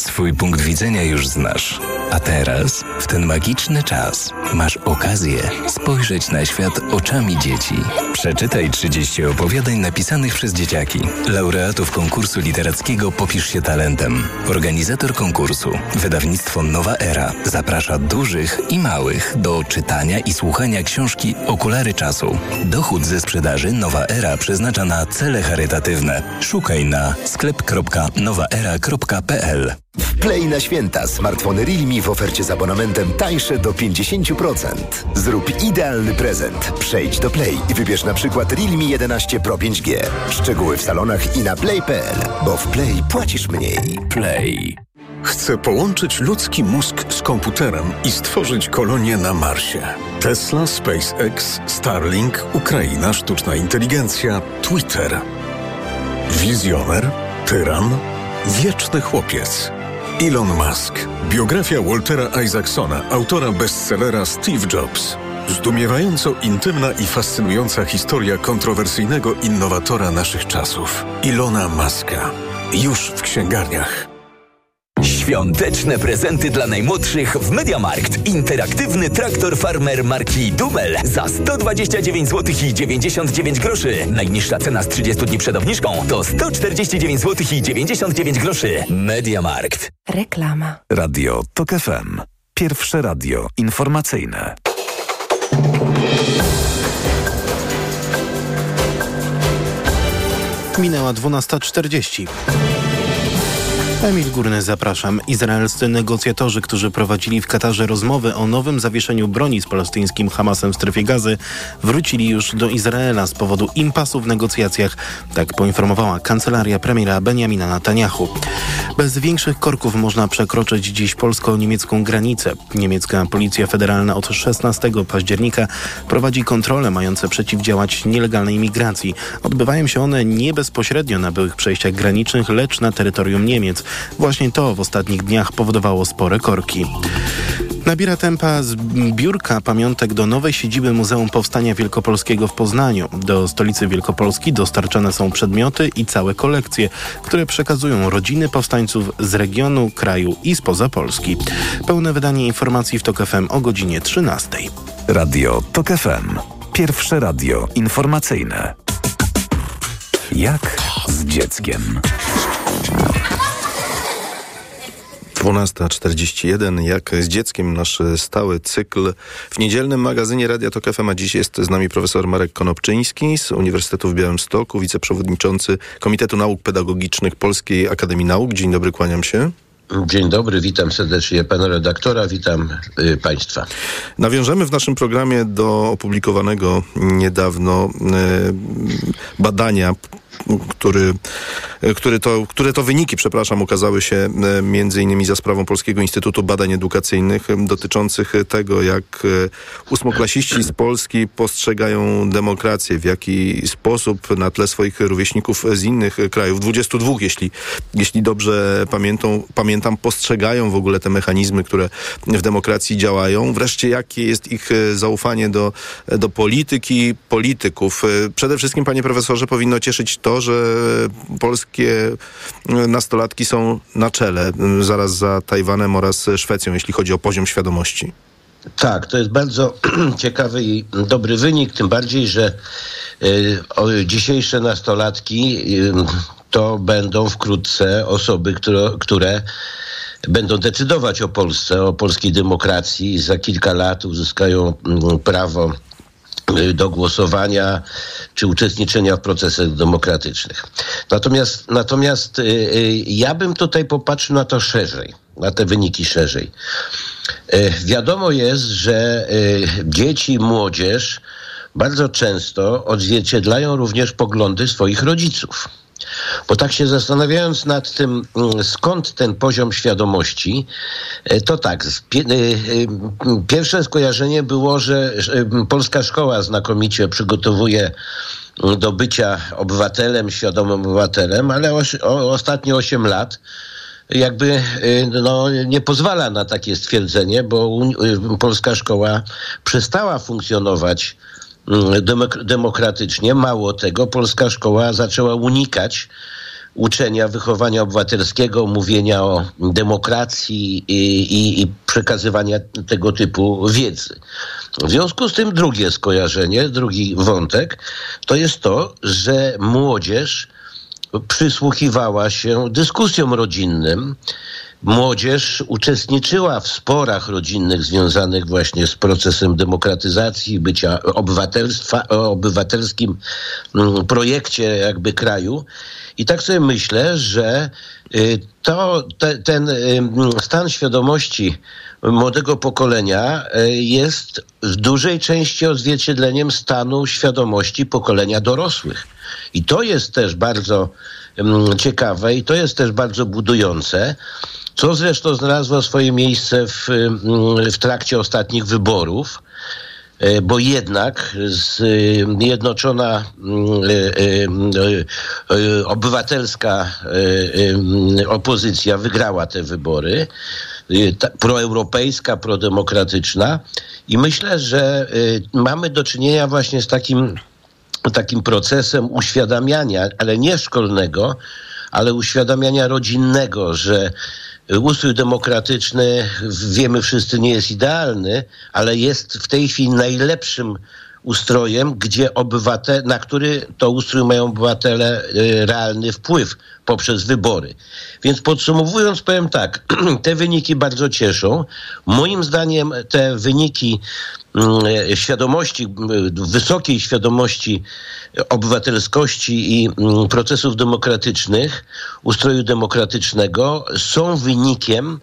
S11: Swój punkt widzenia już znasz. A teraz, w ten magiczny czas, masz okazję spojrzeć na świat oczami dzieci. Przeczytaj 30 opowiadań napisanych przez dzieciaki. Laureatów konkursu literackiego Popisz się talentem. Organizator konkursu, wydawnictwo Nowa Era, zaprasza dużych i małych do czytania i słuchania książki Okulary czasu. Dochód ze sprzedaży Nowa Era przeznacza na cele charytatywne. Szukaj na sklep.nowaera.pl.
S8: W Play na święta smartfony Realme w ofercie z abonamentem tańsze do 50%. Zrób idealny prezent. Przejdź do Play i wybierz na przykład Realme 11 Pro 5G. Szczegóły w salonach i na play.pl, bo w Play płacisz mniej.
S12: Play.
S17: Chcę połączyć ludzki mózg z komputerem i stworzyć kolonię na Marsie. Tesla, SpaceX, Starlink, Ukraina, sztuczna inteligencja, Twitter. Wizjoner, tyran, wieczny chłopiec. Elon Musk. Biografia Waltera Isaacsona, autora bestsellera Steve Jobs. Zdumiewająco intymna i fascynująca historia kontrowersyjnego innowatora naszych czasów. Ilona Muska. Już w księgarniach.
S18: Świąteczne prezenty dla najmłodszych w Mediamarkt. Interaktywny traktor farmer marki Dumel za 129 zł i 99 groszy. Najniższa cena z 30 dni przed obniżką to 149 zł i 99 groszy. Mediamarkt.
S13: Reklama.
S16: Radio TOK FM. Pierwsze radio informacyjne.
S1: Minęła 12.40. Emil Górny, zapraszam. Izraelscy negocjatorzy, którzy prowadzili w Katarze rozmowy o nowym zawieszeniu broni z palestyńskim Hamasem w strefie gazy, wrócili już do Izraela z powodu impasu w negocjacjach. Tak poinformowała kancelaria premiera Benjamina Netanyahu. Bez większych korków można przekroczyć dziś polsko-niemiecką granicę. Niemiecka Policja Federalna od 16 października prowadzi kontrole mające przeciwdziałać nielegalnej migracji. Odbywają się one nie bezpośrednio na byłych przejściach granicznych, lecz na terytorium Niemiec. Właśnie to w ostatnich dniach powodowało spore korki. Nabiera tempa zbiórka pamiątek do nowej siedziby Muzeum Powstania Wielkopolskiego w Poznaniu. Do stolicy Wielkopolski dostarczane są przedmioty i całe kolekcje, które przekazują rodziny powstańców z regionu, kraju i spoza Polski. Pełne wydanie informacji w TOK FM o godzinie 13.
S16: Radio TOK FM. Pierwsze radio informacyjne. Jak z dzieckiem?
S6: 12.41, jak z dzieckiem nasz stały cykl w niedzielnym magazynie Radia Tok FM, a dziś jest z nami profesor Marek Konopczyński z Uniwersytetu w Białymstoku, wiceprzewodniczący Komitetu Nauk Pedagogicznych Polskiej Akademii Nauk. Dzień dobry, kłaniam się.
S19: Dzień dobry, witam serdecznie pana redaktora, witam y, państwa.
S6: Nawiążemy w naszym programie do opublikowanego niedawno y, badania który, który to, które to wyniki, przepraszam, ukazały się e, między innymi za sprawą Polskiego Instytutu Badań Edukacyjnych dotyczących tego, jak e, ósmoklasiści z Polski postrzegają demokrację, w jaki sposób na tle swoich rówieśników z innych krajów, 22 jeśli, jeśli dobrze pamiętam, pamiętam, postrzegają w ogóle te mechanizmy, które w demokracji działają. Wreszcie jakie jest ich e, zaufanie do, do polityki, polityków. Przede wszystkim, panie profesorze, powinno cieszyć to, że polskie nastolatki są na czele, zaraz za Tajwanem oraz Szwecją, jeśli chodzi o poziom świadomości.
S19: Tak, to jest bardzo ciekawy i dobry wynik, tym bardziej, że y, dzisiejsze nastolatki y, to będą wkrótce osoby, które, które będą decydować o Polsce, o polskiej demokracji. Za kilka lat uzyskają mm, prawo do głosowania czy uczestniczenia w procesach demokratycznych. Natomiast, natomiast y, y, ja bym tutaj popatrzył na to szerzej, na te wyniki szerzej. Wiadomo jest, że dzieci i młodzież bardzo często odzwierciedlają również poglądy swoich rodziców. Bo tak się zastanawiając nad tym, mm, skąd ten poziom świadomości, e, to tak, pierwsze skojarzenie było, że polska szkoła znakomicie przygotowuje mm, do bycia obywatelem, świadomym obywatelem, ale o, ostatnie 8 lat jakby no, nie pozwala na takie stwierdzenie, bo polska szkoła przestała funkcjonować Demokratycznie. Mało tego, polska szkoła zaczęła unikać uczenia wychowania obywatelskiego, mówienia o demokracji i, i, i, przekazywania tego typu wiedzy. W związku z tym drugie skojarzenie, drugi wątek, to jest to, że młodzież przysłuchiwała się dyskusjom rodzinnym, Młodzież uczestniczyła w sporach rodzinnych związanych właśnie z procesem demokratyzacji, bycia obywatelstwa, obywatelskim mm, projekcie jakby kraju. I tak sobie myślę, że y, to, te, ten y, stan świadomości młodego pokolenia y, jest w dużej części odzwierciedleniem stanu świadomości pokolenia dorosłych. I to jest też bardzo mm, ciekawe i to jest też bardzo budujące co zresztą znalazło swoje miejsce w, mm, w trakcie ostatnich wyborów e, bo jednak zjednoczona mm, e, e, obywatelska opozycja wygrała te wybory, proeuropejska, prodemokratyczna i myślę, że mamy do czynienia właśnie z takim, takim procesem uświadamiania, ale nie szkolnego, ale uświadamiania rodzinnego, że ustrój demokratyczny, wiemy wszyscy, nie jest idealny, ale jest w tej chwili najlepszym ustrojem, gdzie obywatel, na który to ustrój mają obywatele y, realny wpływ poprzez wybory. Więc podsumowując, powiem tak, te wyniki bardzo cieszą. Moim zdaniem te wyniki mm, świadomości, wysokiej świadomości obywatelskości i mm, procesów demokratycznych, ustroju demokratycznego są wynikiem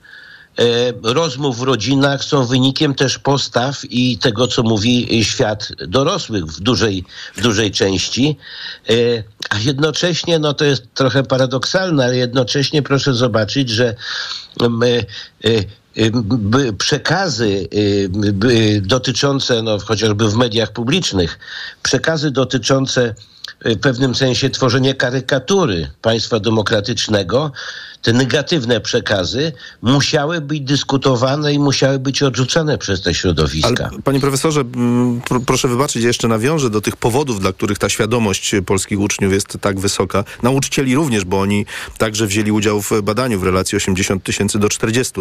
S19: rozmów w rodzinach są wynikiem też postaw i tego, co mówi świat dorosłych w dużej, w dużej części. E, a jednocześnie, no to jest trochę paradoksalne, ale jednocześnie proszę zobaczyć, że e, przekazy dotyczące, no chociażby w mediach publicznych, przekazy dotyczące w pewnym sensie tworzenia karykatury państwa demokratycznego te negatywne przekazy musiały być dyskutowane i musiały być odrzucane przez te środowiska.
S6: Ale, panie profesorze, proszę wybaczyć, jeszcze nawiążę do tych powodów, dla których ta świadomość polskich uczniów jest tak wysoka. Nauczycieli również, bo oni także wzięli udział w badaniu w relacji 80 tysięcy do 40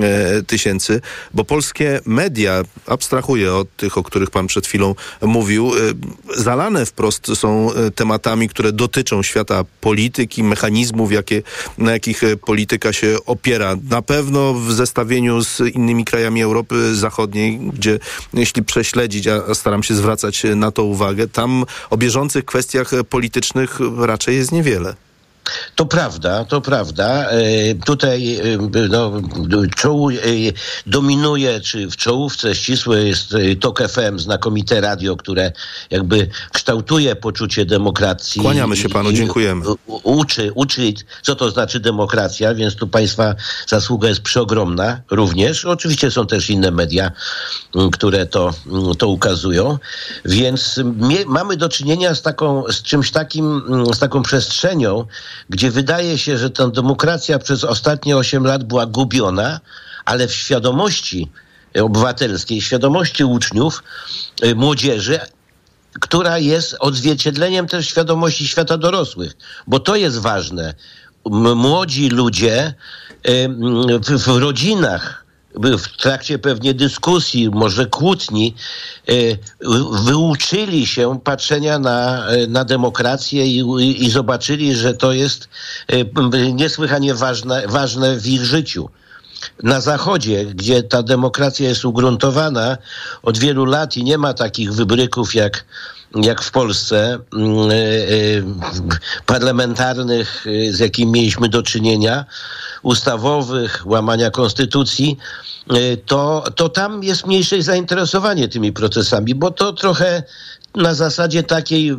S6: e, tysięcy, bo polskie media, abstrahuję od tych, o których pan przed chwilą mówił, e, zalane wprost są tematami, które dotyczą świata polityki, mechanizmów, jakie, na jakich e, polityka się opiera. Na pewno w zestawieniu z innymi krajami Europy Zachodniej, gdzie jeśli prześledzić, a staram się zwracać na to uwagę, tam o bieżących kwestiach politycznych raczej jest niewiele.
S19: To prawda, to prawda. E, tutaj e, no, czoł, e, dominuje, czy w czołówce ścisłe jest TOK FM, znakomite radio, które jakby kształtuje poczucie demokracji.
S6: Kłaniamy się panu, dziękujemy.
S19: Uczy, uczy, co to znaczy demokracja, więc tu państwa zasługa jest przeogromna również. Oczywiście są też inne media, które to, to ukazują. Więc mamy do czynienia z taką, z czymś takim, z taką przestrzenią, gdzie wydaje się, że ta demokracja przez ostatnie 8 lat była gubiona, ale w świadomości obywatelskiej, świadomości uczniów, y, młodzieży, która jest odzwierciedleniem też świadomości świata dorosłych, bo to jest ważne. Młodzi ludzie y, w, w rodzinach w trakcie pewnie dyskusji, może kłótni, e, wyuczyli się patrzenia na, e, na demokrację i, i zobaczyli, że to jest e, niesłychanie ważne, ważne w ich życiu. Na Zachodzie, gdzie ta demokracja jest ugruntowana od wielu lat i nie ma takich wybryków jak, jak w Polsce parlamentarnych, z jakimi mieliśmy do czynienia, ustawowych, łamania konstytucji, to, to tam jest mniejsze zainteresowanie tymi procesami, bo to trochę na zasadzie takiej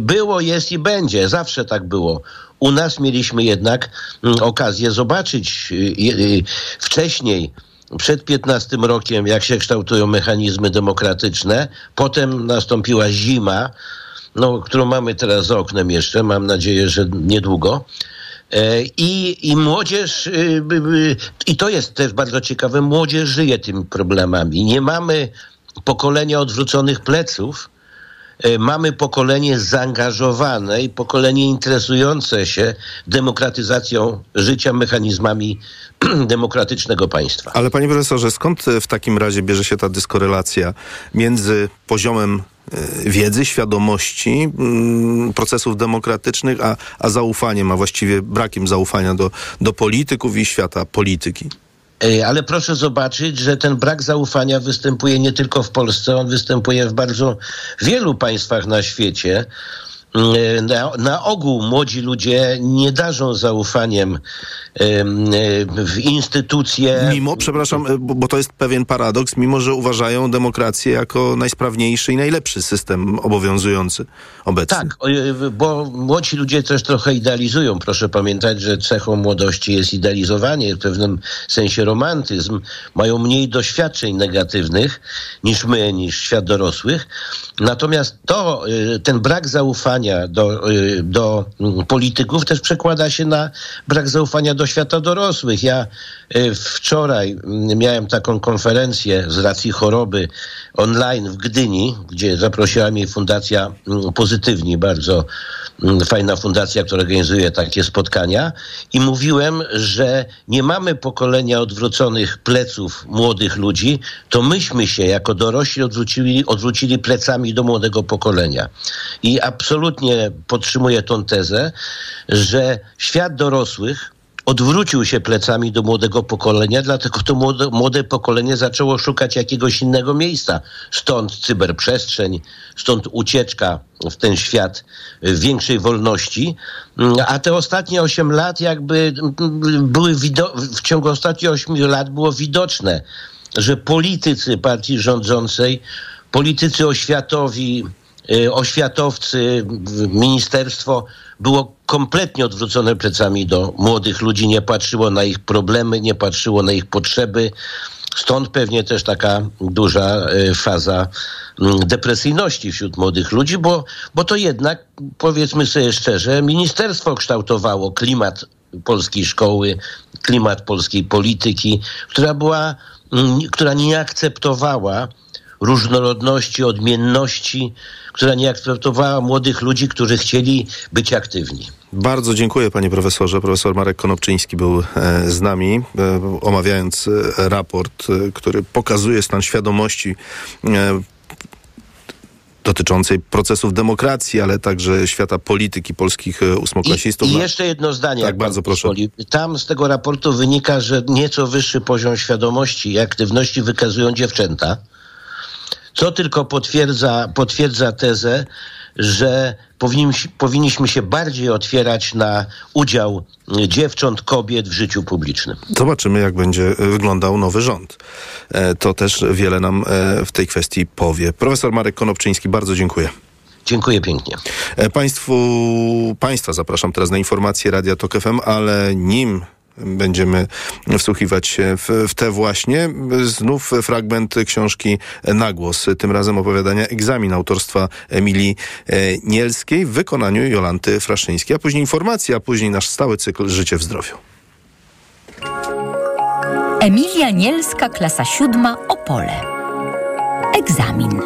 S19: było, jest i będzie. Zawsze tak było. U nas mieliśmy jednak mm, okazję zobaczyć wcześniej, przed 15 rokiem, jak się kształtują mechanizmy demokratyczne. Potem nastąpiła zima, no, którą mamy teraz za oknem jeszcze, mam nadzieję, że niedługo. E, I, I młodzież, y, i to jest też bardzo ciekawe, młodzież żyje tymi problemami. Nie mamy pokolenia odwróconych pleców, mamy pokolenie zaangażowane i pokolenie interesujące się demokratyzacją życia, mechanizmami demokratycznego państwa.
S6: Ale panie profesorze, skąd e, w takim razie bierze się ta dyskorelacja między poziomem e, wiedzy, świadomości mm, procesów demokratycznych, a, a zaufaniem, a właściwie brakiem zaufania do, do polityków i świata polityki?
S19: Ej, Ale proszę zobaczyć, że ten brak zaufania występuje nie tylko w Polsce, on występuje w bardzo wielu państwach na świecie. Mm, Na, na ogół młodzi ludzie nie darzą zaufaniem em, e, w instytucje.
S6: Mimo, przepraszam, e, bo, to jest pewien paradoks, mimo że uważają demokrację jako najsprawniejszy i najlepszy system obowiązujący obecnie.
S19: Tak, e, bo młodzi ludzie też trochę idealizują. Proszę pamiętać, że cechą młodości jest idealizowanie, w pewnym sensie romantyzm. Mają mniej doświadczeń negatywnych niż my, niż świat dorosłych. Natomiast to, y, ten brak zaufania do, y, do polityków też przekłada się na brak zaufania do świata dorosłych. Ja y, wczoraj mm, miałem taką konferencję z racji choroby online w Gdyni, gdzie zaprosiła mnie Fundacja mm, Pozytywni, bardzo mm, fajna fundacja, która organizuje takie spotkania i mówiłem, że nie mamy pokolenia odwróconych pleców młodych ludzi, to myśmy się jako dorośli odwrócili, odwrócili plecami do młodego pokolenia. I absolutnie podtrzymuję tą tezę, że świat dorosłych odwrócił się plecami do młodego pokolenia, dlatego to młode, młode pokolenie zaczęło szukać jakiegoś innego miejsca. Stąd cyberprzestrzeń, stąd ucieczka w ten świat większej wolności. A te ostatnie 8 lat jakby były w ciągu ostatnich 8 lat było widoczne, że politycy partii rządzącej, politycy oświatowi, oświatowcy, w- ministerstwo było kompletnie odwrócone plecami do młodych ludzi, nie patrzyło na ich problemy, nie patrzyło na ich potrzeby. Stąd pewnie też taka duża y, faza mm, depresyjności wśród młodych ludzi, bo, bo to jednak, powiedzmy sobie szczerze, ministerstwo kształtowało klimat polskiej szkoły, klimat polskiej polityki, która była, mm, która nie akceptowała różnorodności, odmienności, która nie akceptowała młodych ludzi, którzy chcieli być aktywni.
S6: Bardzo dziękuję panie profesorze. Profesor Marek Konopczyński był e, z nami, e, omawiając e, raport, który pokazuje stan świadomości dotyczącej procesów demokracji, ale także świata polityki polskich ósmoklasistów.
S19: I
S6: Na-
S19: jeszcze jedno zdanie.
S6: Tak, bardzo proszę.
S19: pozwoli. Tam z tego raportu wynika, że nieco wyższy poziom świadomości i aktywności wykazują dziewczęta, co tylko potwierdza, potwierdza tezę, że powinniśmy, powinniśmy się bardziej otwierać na udział dziewcząt, kobiet w życiu publicznym.
S6: Zobaczymy, jak będzie e, wyglądał nowy rząd. E, To też wiele nam e, w tej kwestii powie. Profesor Marek Konopczyński, bardzo dziękuję.
S19: Dziękuję pięknie.
S6: Państwu, Państwa zapraszam teraz na informacje Radia Tok FM, ale nim będziemy wsłuchiwać się w, w te właśnie. Znów fragment książki Nagłos, tym razem opowiadania Egzamin autorstwa Emilii e, Nielskiej w wykonaniu Jolanty Fraszyńskiej, a później informacje, a później nasz stały cykl Życie w zdrowiu.
S20: Emilia Nielska, klasa siódma, Opole. Egzamin.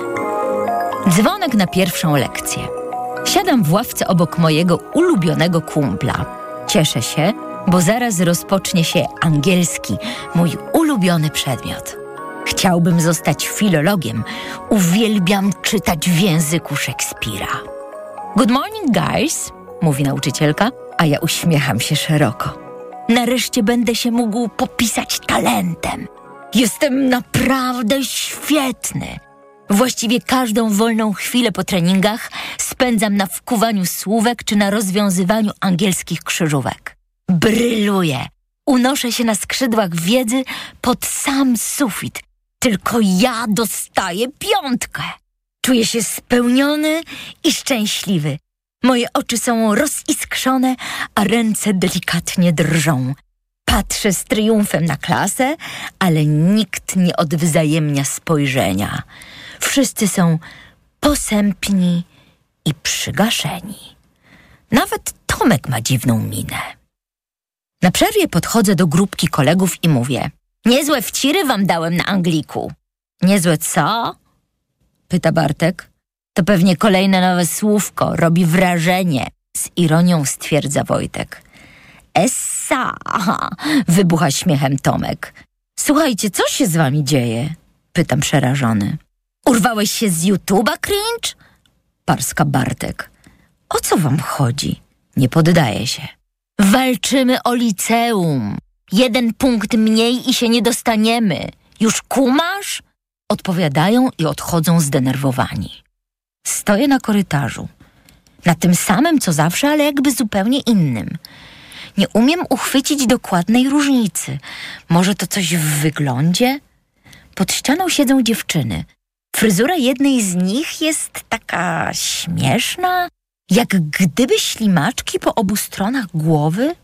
S20: Dzwonek na pierwszą lekcję. Siadam w ławce obok mojego ulubionego kumpla. Cieszę się, bo zaraz rozpocznie się angielski, mój ulubiony przedmiot. Chciałbym zostać filologiem. Uwielbiam czytać w języku Szekspira. Good morning, guys, mówi nauczycielka, a ja uśmiecham się szeroko. Nareszcie będę się mógł popisać talentem. Jestem naprawdę świetny. Właściwie każdą wolną chwilę po treningach spędzam na wkuwaniu słówek czy na rozwiązywaniu angielskich krzyżówek. Bryluję. Unoszę się na skrzydłach wiedzy pod sam sufit. Tylko ja dostaję piątkę. Czuję się spełniony i szczęśliwy. Moje oczy są roziskrzone, a ręce delikatnie drżą. Patrzę z triumfem na klasę, ale nikt nie odwzajemnia spojrzenia. Wszyscy są posępni i przygaszeni. Nawet Tomek ma dziwną minę. Na przerwie podchodzę do grupki kolegów i mówię: Niezłe wciry wam dałem na Angliku. Niezłe co? Pyta Bartek. To pewnie kolejne nowe słówko, robi wrażenie. Z ironią stwierdza Wojtek. Essa! Wybucha śmiechem Tomek. Słuchajcie, co się z wami dzieje? Pytam przerażony. Urwałeś się z YouTube'a, cringe? Parska Bartek. O co wam chodzi? Nie poddaje się. Walczymy o liceum. Jeden punkt mniej i się nie dostaniemy. Już kumasz? Odpowiadają i odchodzą zdenerwowani. Stoję na korytarzu. Na tym samym co zawsze, ale jakby zupełnie innym. Nie umiem uchwycić dokładnej różnicy. Może to coś w wyglądzie? Pod ścianą siedzą dziewczyny. Fryzura jednej z nich jest taka śmieszna, jak gdyby ślimaczki po obu stronach głowy?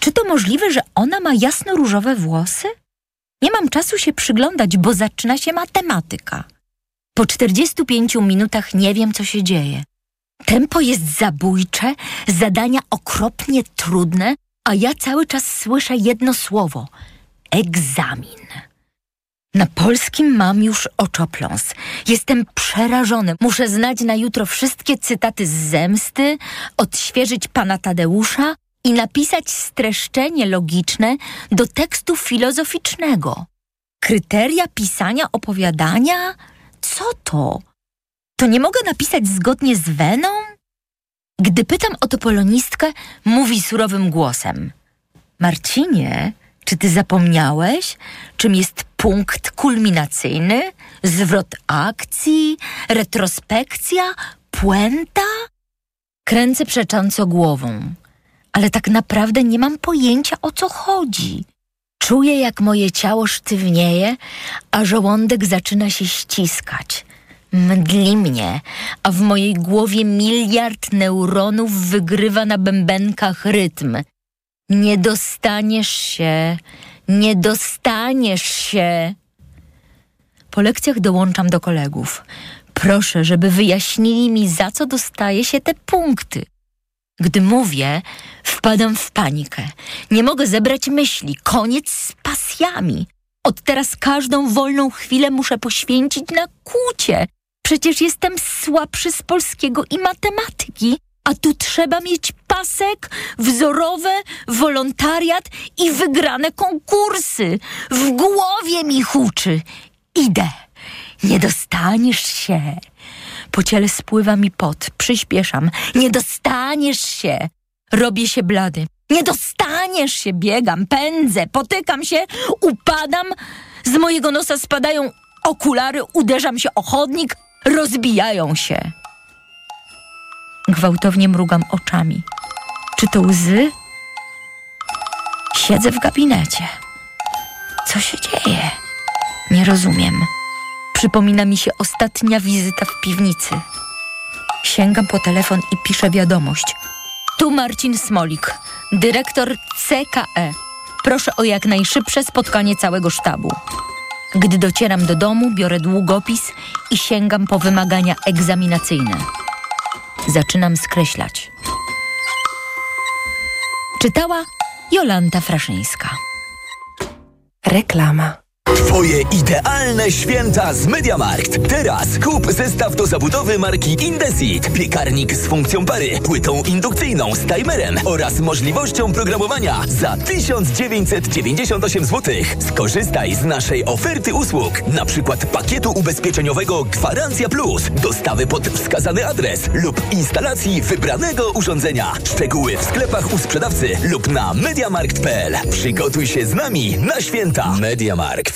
S20: Czy to możliwe, że ona ma jasno-różowe włosy? Nie mam czasu się przyglądać, bo zaczyna się matematyka. Po 45 minutach nie wiem, co się dzieje. Tempo jest zabójcze, zadania okropnie trudne, a ja cały czas słyszę jedno słowo egzamin. Na polskim mam już oczopląs. Jestem przerażony. Muszę znać na jutro wszystkie cytaty z zemsty, odświeżyć pana Tadeusza i napisać streszczenie logiczne do tekstu filozoficznego. Kryteria pisania opowiadania? Co to? To nie mogę napisać zgodnie z weną? Gdy pytam o to polonistkę, mówi surowym głosem. Marcinie, czy ty zapomniałeś, czym jest punkt kulminacyjny, zwrot akcji, retrospekcja, puenta? Kręcę przecząco głową, ale tak naprawdę nie mam pojęcia o co chodzi. Czuję, jak moje ciało sztywnieje, a żołądek zaczyna się ściskać. Mdli mnie, a w mojej głowie miliard neuronów wygrywa na bębenkach rytm. Nie dostaniesz się, nie dostaniesz się. Po lekcjach dołączam do kolegów. Proszę, żeby wyjaśnili mi, za co dostaje się te punkty. Gdy mówię, wpadam w panikę. Nie mogę zebrać myśli. Koniec z pasjami. Od teraz każdą wolną chwilę muszę poświęcić na kłucie. Przecież jestem słabszy z polskiego i matematyki, a tu trzeba mieć pasek, wzorowe, wolontariat i wygrane konkursy. W głowie mi huczy. Idę. Nie dostaniesz się. Po ciele spływa mi pot. Przyspieszam. Nie dostaniesz się. Robię się blady. Nie dostaniesz się. Biegam, pędzę, potykam się, upadam. Z mojego nosa spadają okulary, uderzam się o chodnik, rozbijają się. Gwałtownie mrugam oczami. Czy to łzy? Siedzę w gabinecie. Co się dzieje? Nie rozumiem. Przypomina mi się ostatnia wizyta w piwnicy. Sięgam po telefon i piszę wiadomość. Tu Marcin Smolik, dyrektor CKE. Proszę o jak najszybsze spotkanie całego sztabu. Gdy docieram do domu, biorę długopis i sięgam po wymagania egzaminacyjne. Zaczynam skreślać. Czytała Jolanta Fraszyńska.
S13: Reklama.
S18: Twoje idealne święta z MediaMarkt. Teraz kup zestaw do zabudowy marki Indesit. Piekarnik z funkcją pary, płytą indukcyjną z timerem oraz możliwością programowania za 1998 zł. Skorzystaj z naszej oferty usług, na przykład pakietu ubezpieczeniowego Gwarancja Plus, dostawy pod wskazany adres lub instalacji wybranego urządzenia. Szczegóły w sklepach u sprzedawcy lub na mediamarkt.pl. Przygotuj się z nami na święta. MediaMarkt.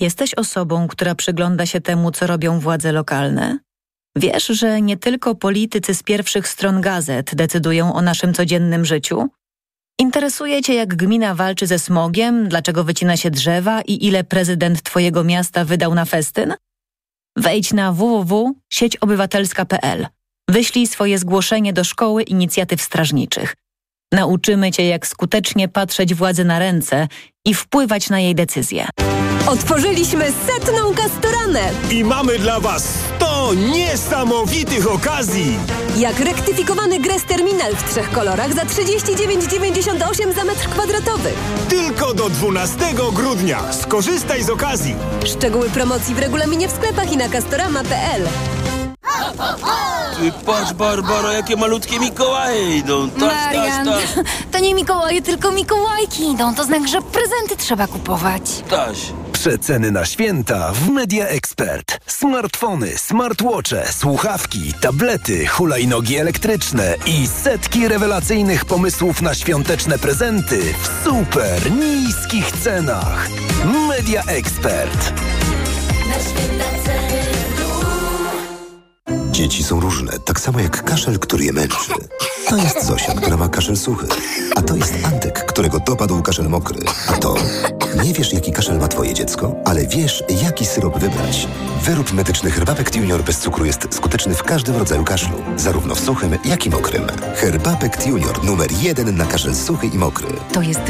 S21: Jesteś osobą, która przygląda się temu, co robią władze lokalne? Wiesz, że nie tylko politycy z pierwszych stron gazet decydują o naszym codziennym życiu? Interesuje Cię, jak gmina walczy ze smogiem, dlaczego wycina się drzewa i ile prezydent Twojego miasta wydał na festyn? Wejdź na www.sieciobywatelska.pl. Wyślij swoje zgłoszenie do Szkoły Inicjatyw Strażniczych. Nauczymy Cię, jak skutecznie patrzeć władzy na ręce i wpływać na jej decyzje.
S22: Otworzyliśmy setną kastoranę!
S23: I mamy dla Was 100 niesamowitych okazji!
S22: Jak rektyfikowany Gres Terminal w trzech kolorach za 39,98 za metr kwadratowy.
S23: Tylko do 12 grudnia. Skorzystaj z okazji.
S22: Szczegóły promocji w regulaminie w sklepach i na castorama.pl.
S24: Ty patrz, Barbara, jakie malutkie Mikołaje idą. Taś,
S25: Marian,
S24: taś, taś,
S25: to nie Mikołaje, tylko Mikołajki idą. To znak, że prezenty trzeba kupować.
S24: taś.
S16: Przeceny na święta w Media Expert. Smartfony, smartwatche, słuchawki, tablety, hulajnogi elektryczne i setki rewelacyjnych pomysłów na świąteczne prezenty w super niskich cenach. Media Expert.
S26: Dzieci są różne, tak samo jak kaszel, który je męczy. To jest Zosia, która ma kaszel suchy. A to jest Antek, którego dopadł kaszel mokry. A to... Nie wiesz, jaki kaszel ma twoje dziecko, ale wiesz, jaki syrop wybrać. Wyrób medyczny Herbapekt Junior bez cukru jest skuteczny w każdym rodzaju kaszlu. Zarówno w suchym, jak i mokrym. Herbapekt Junior numer jeden na kaszel suchy i mokry.
S27: To jest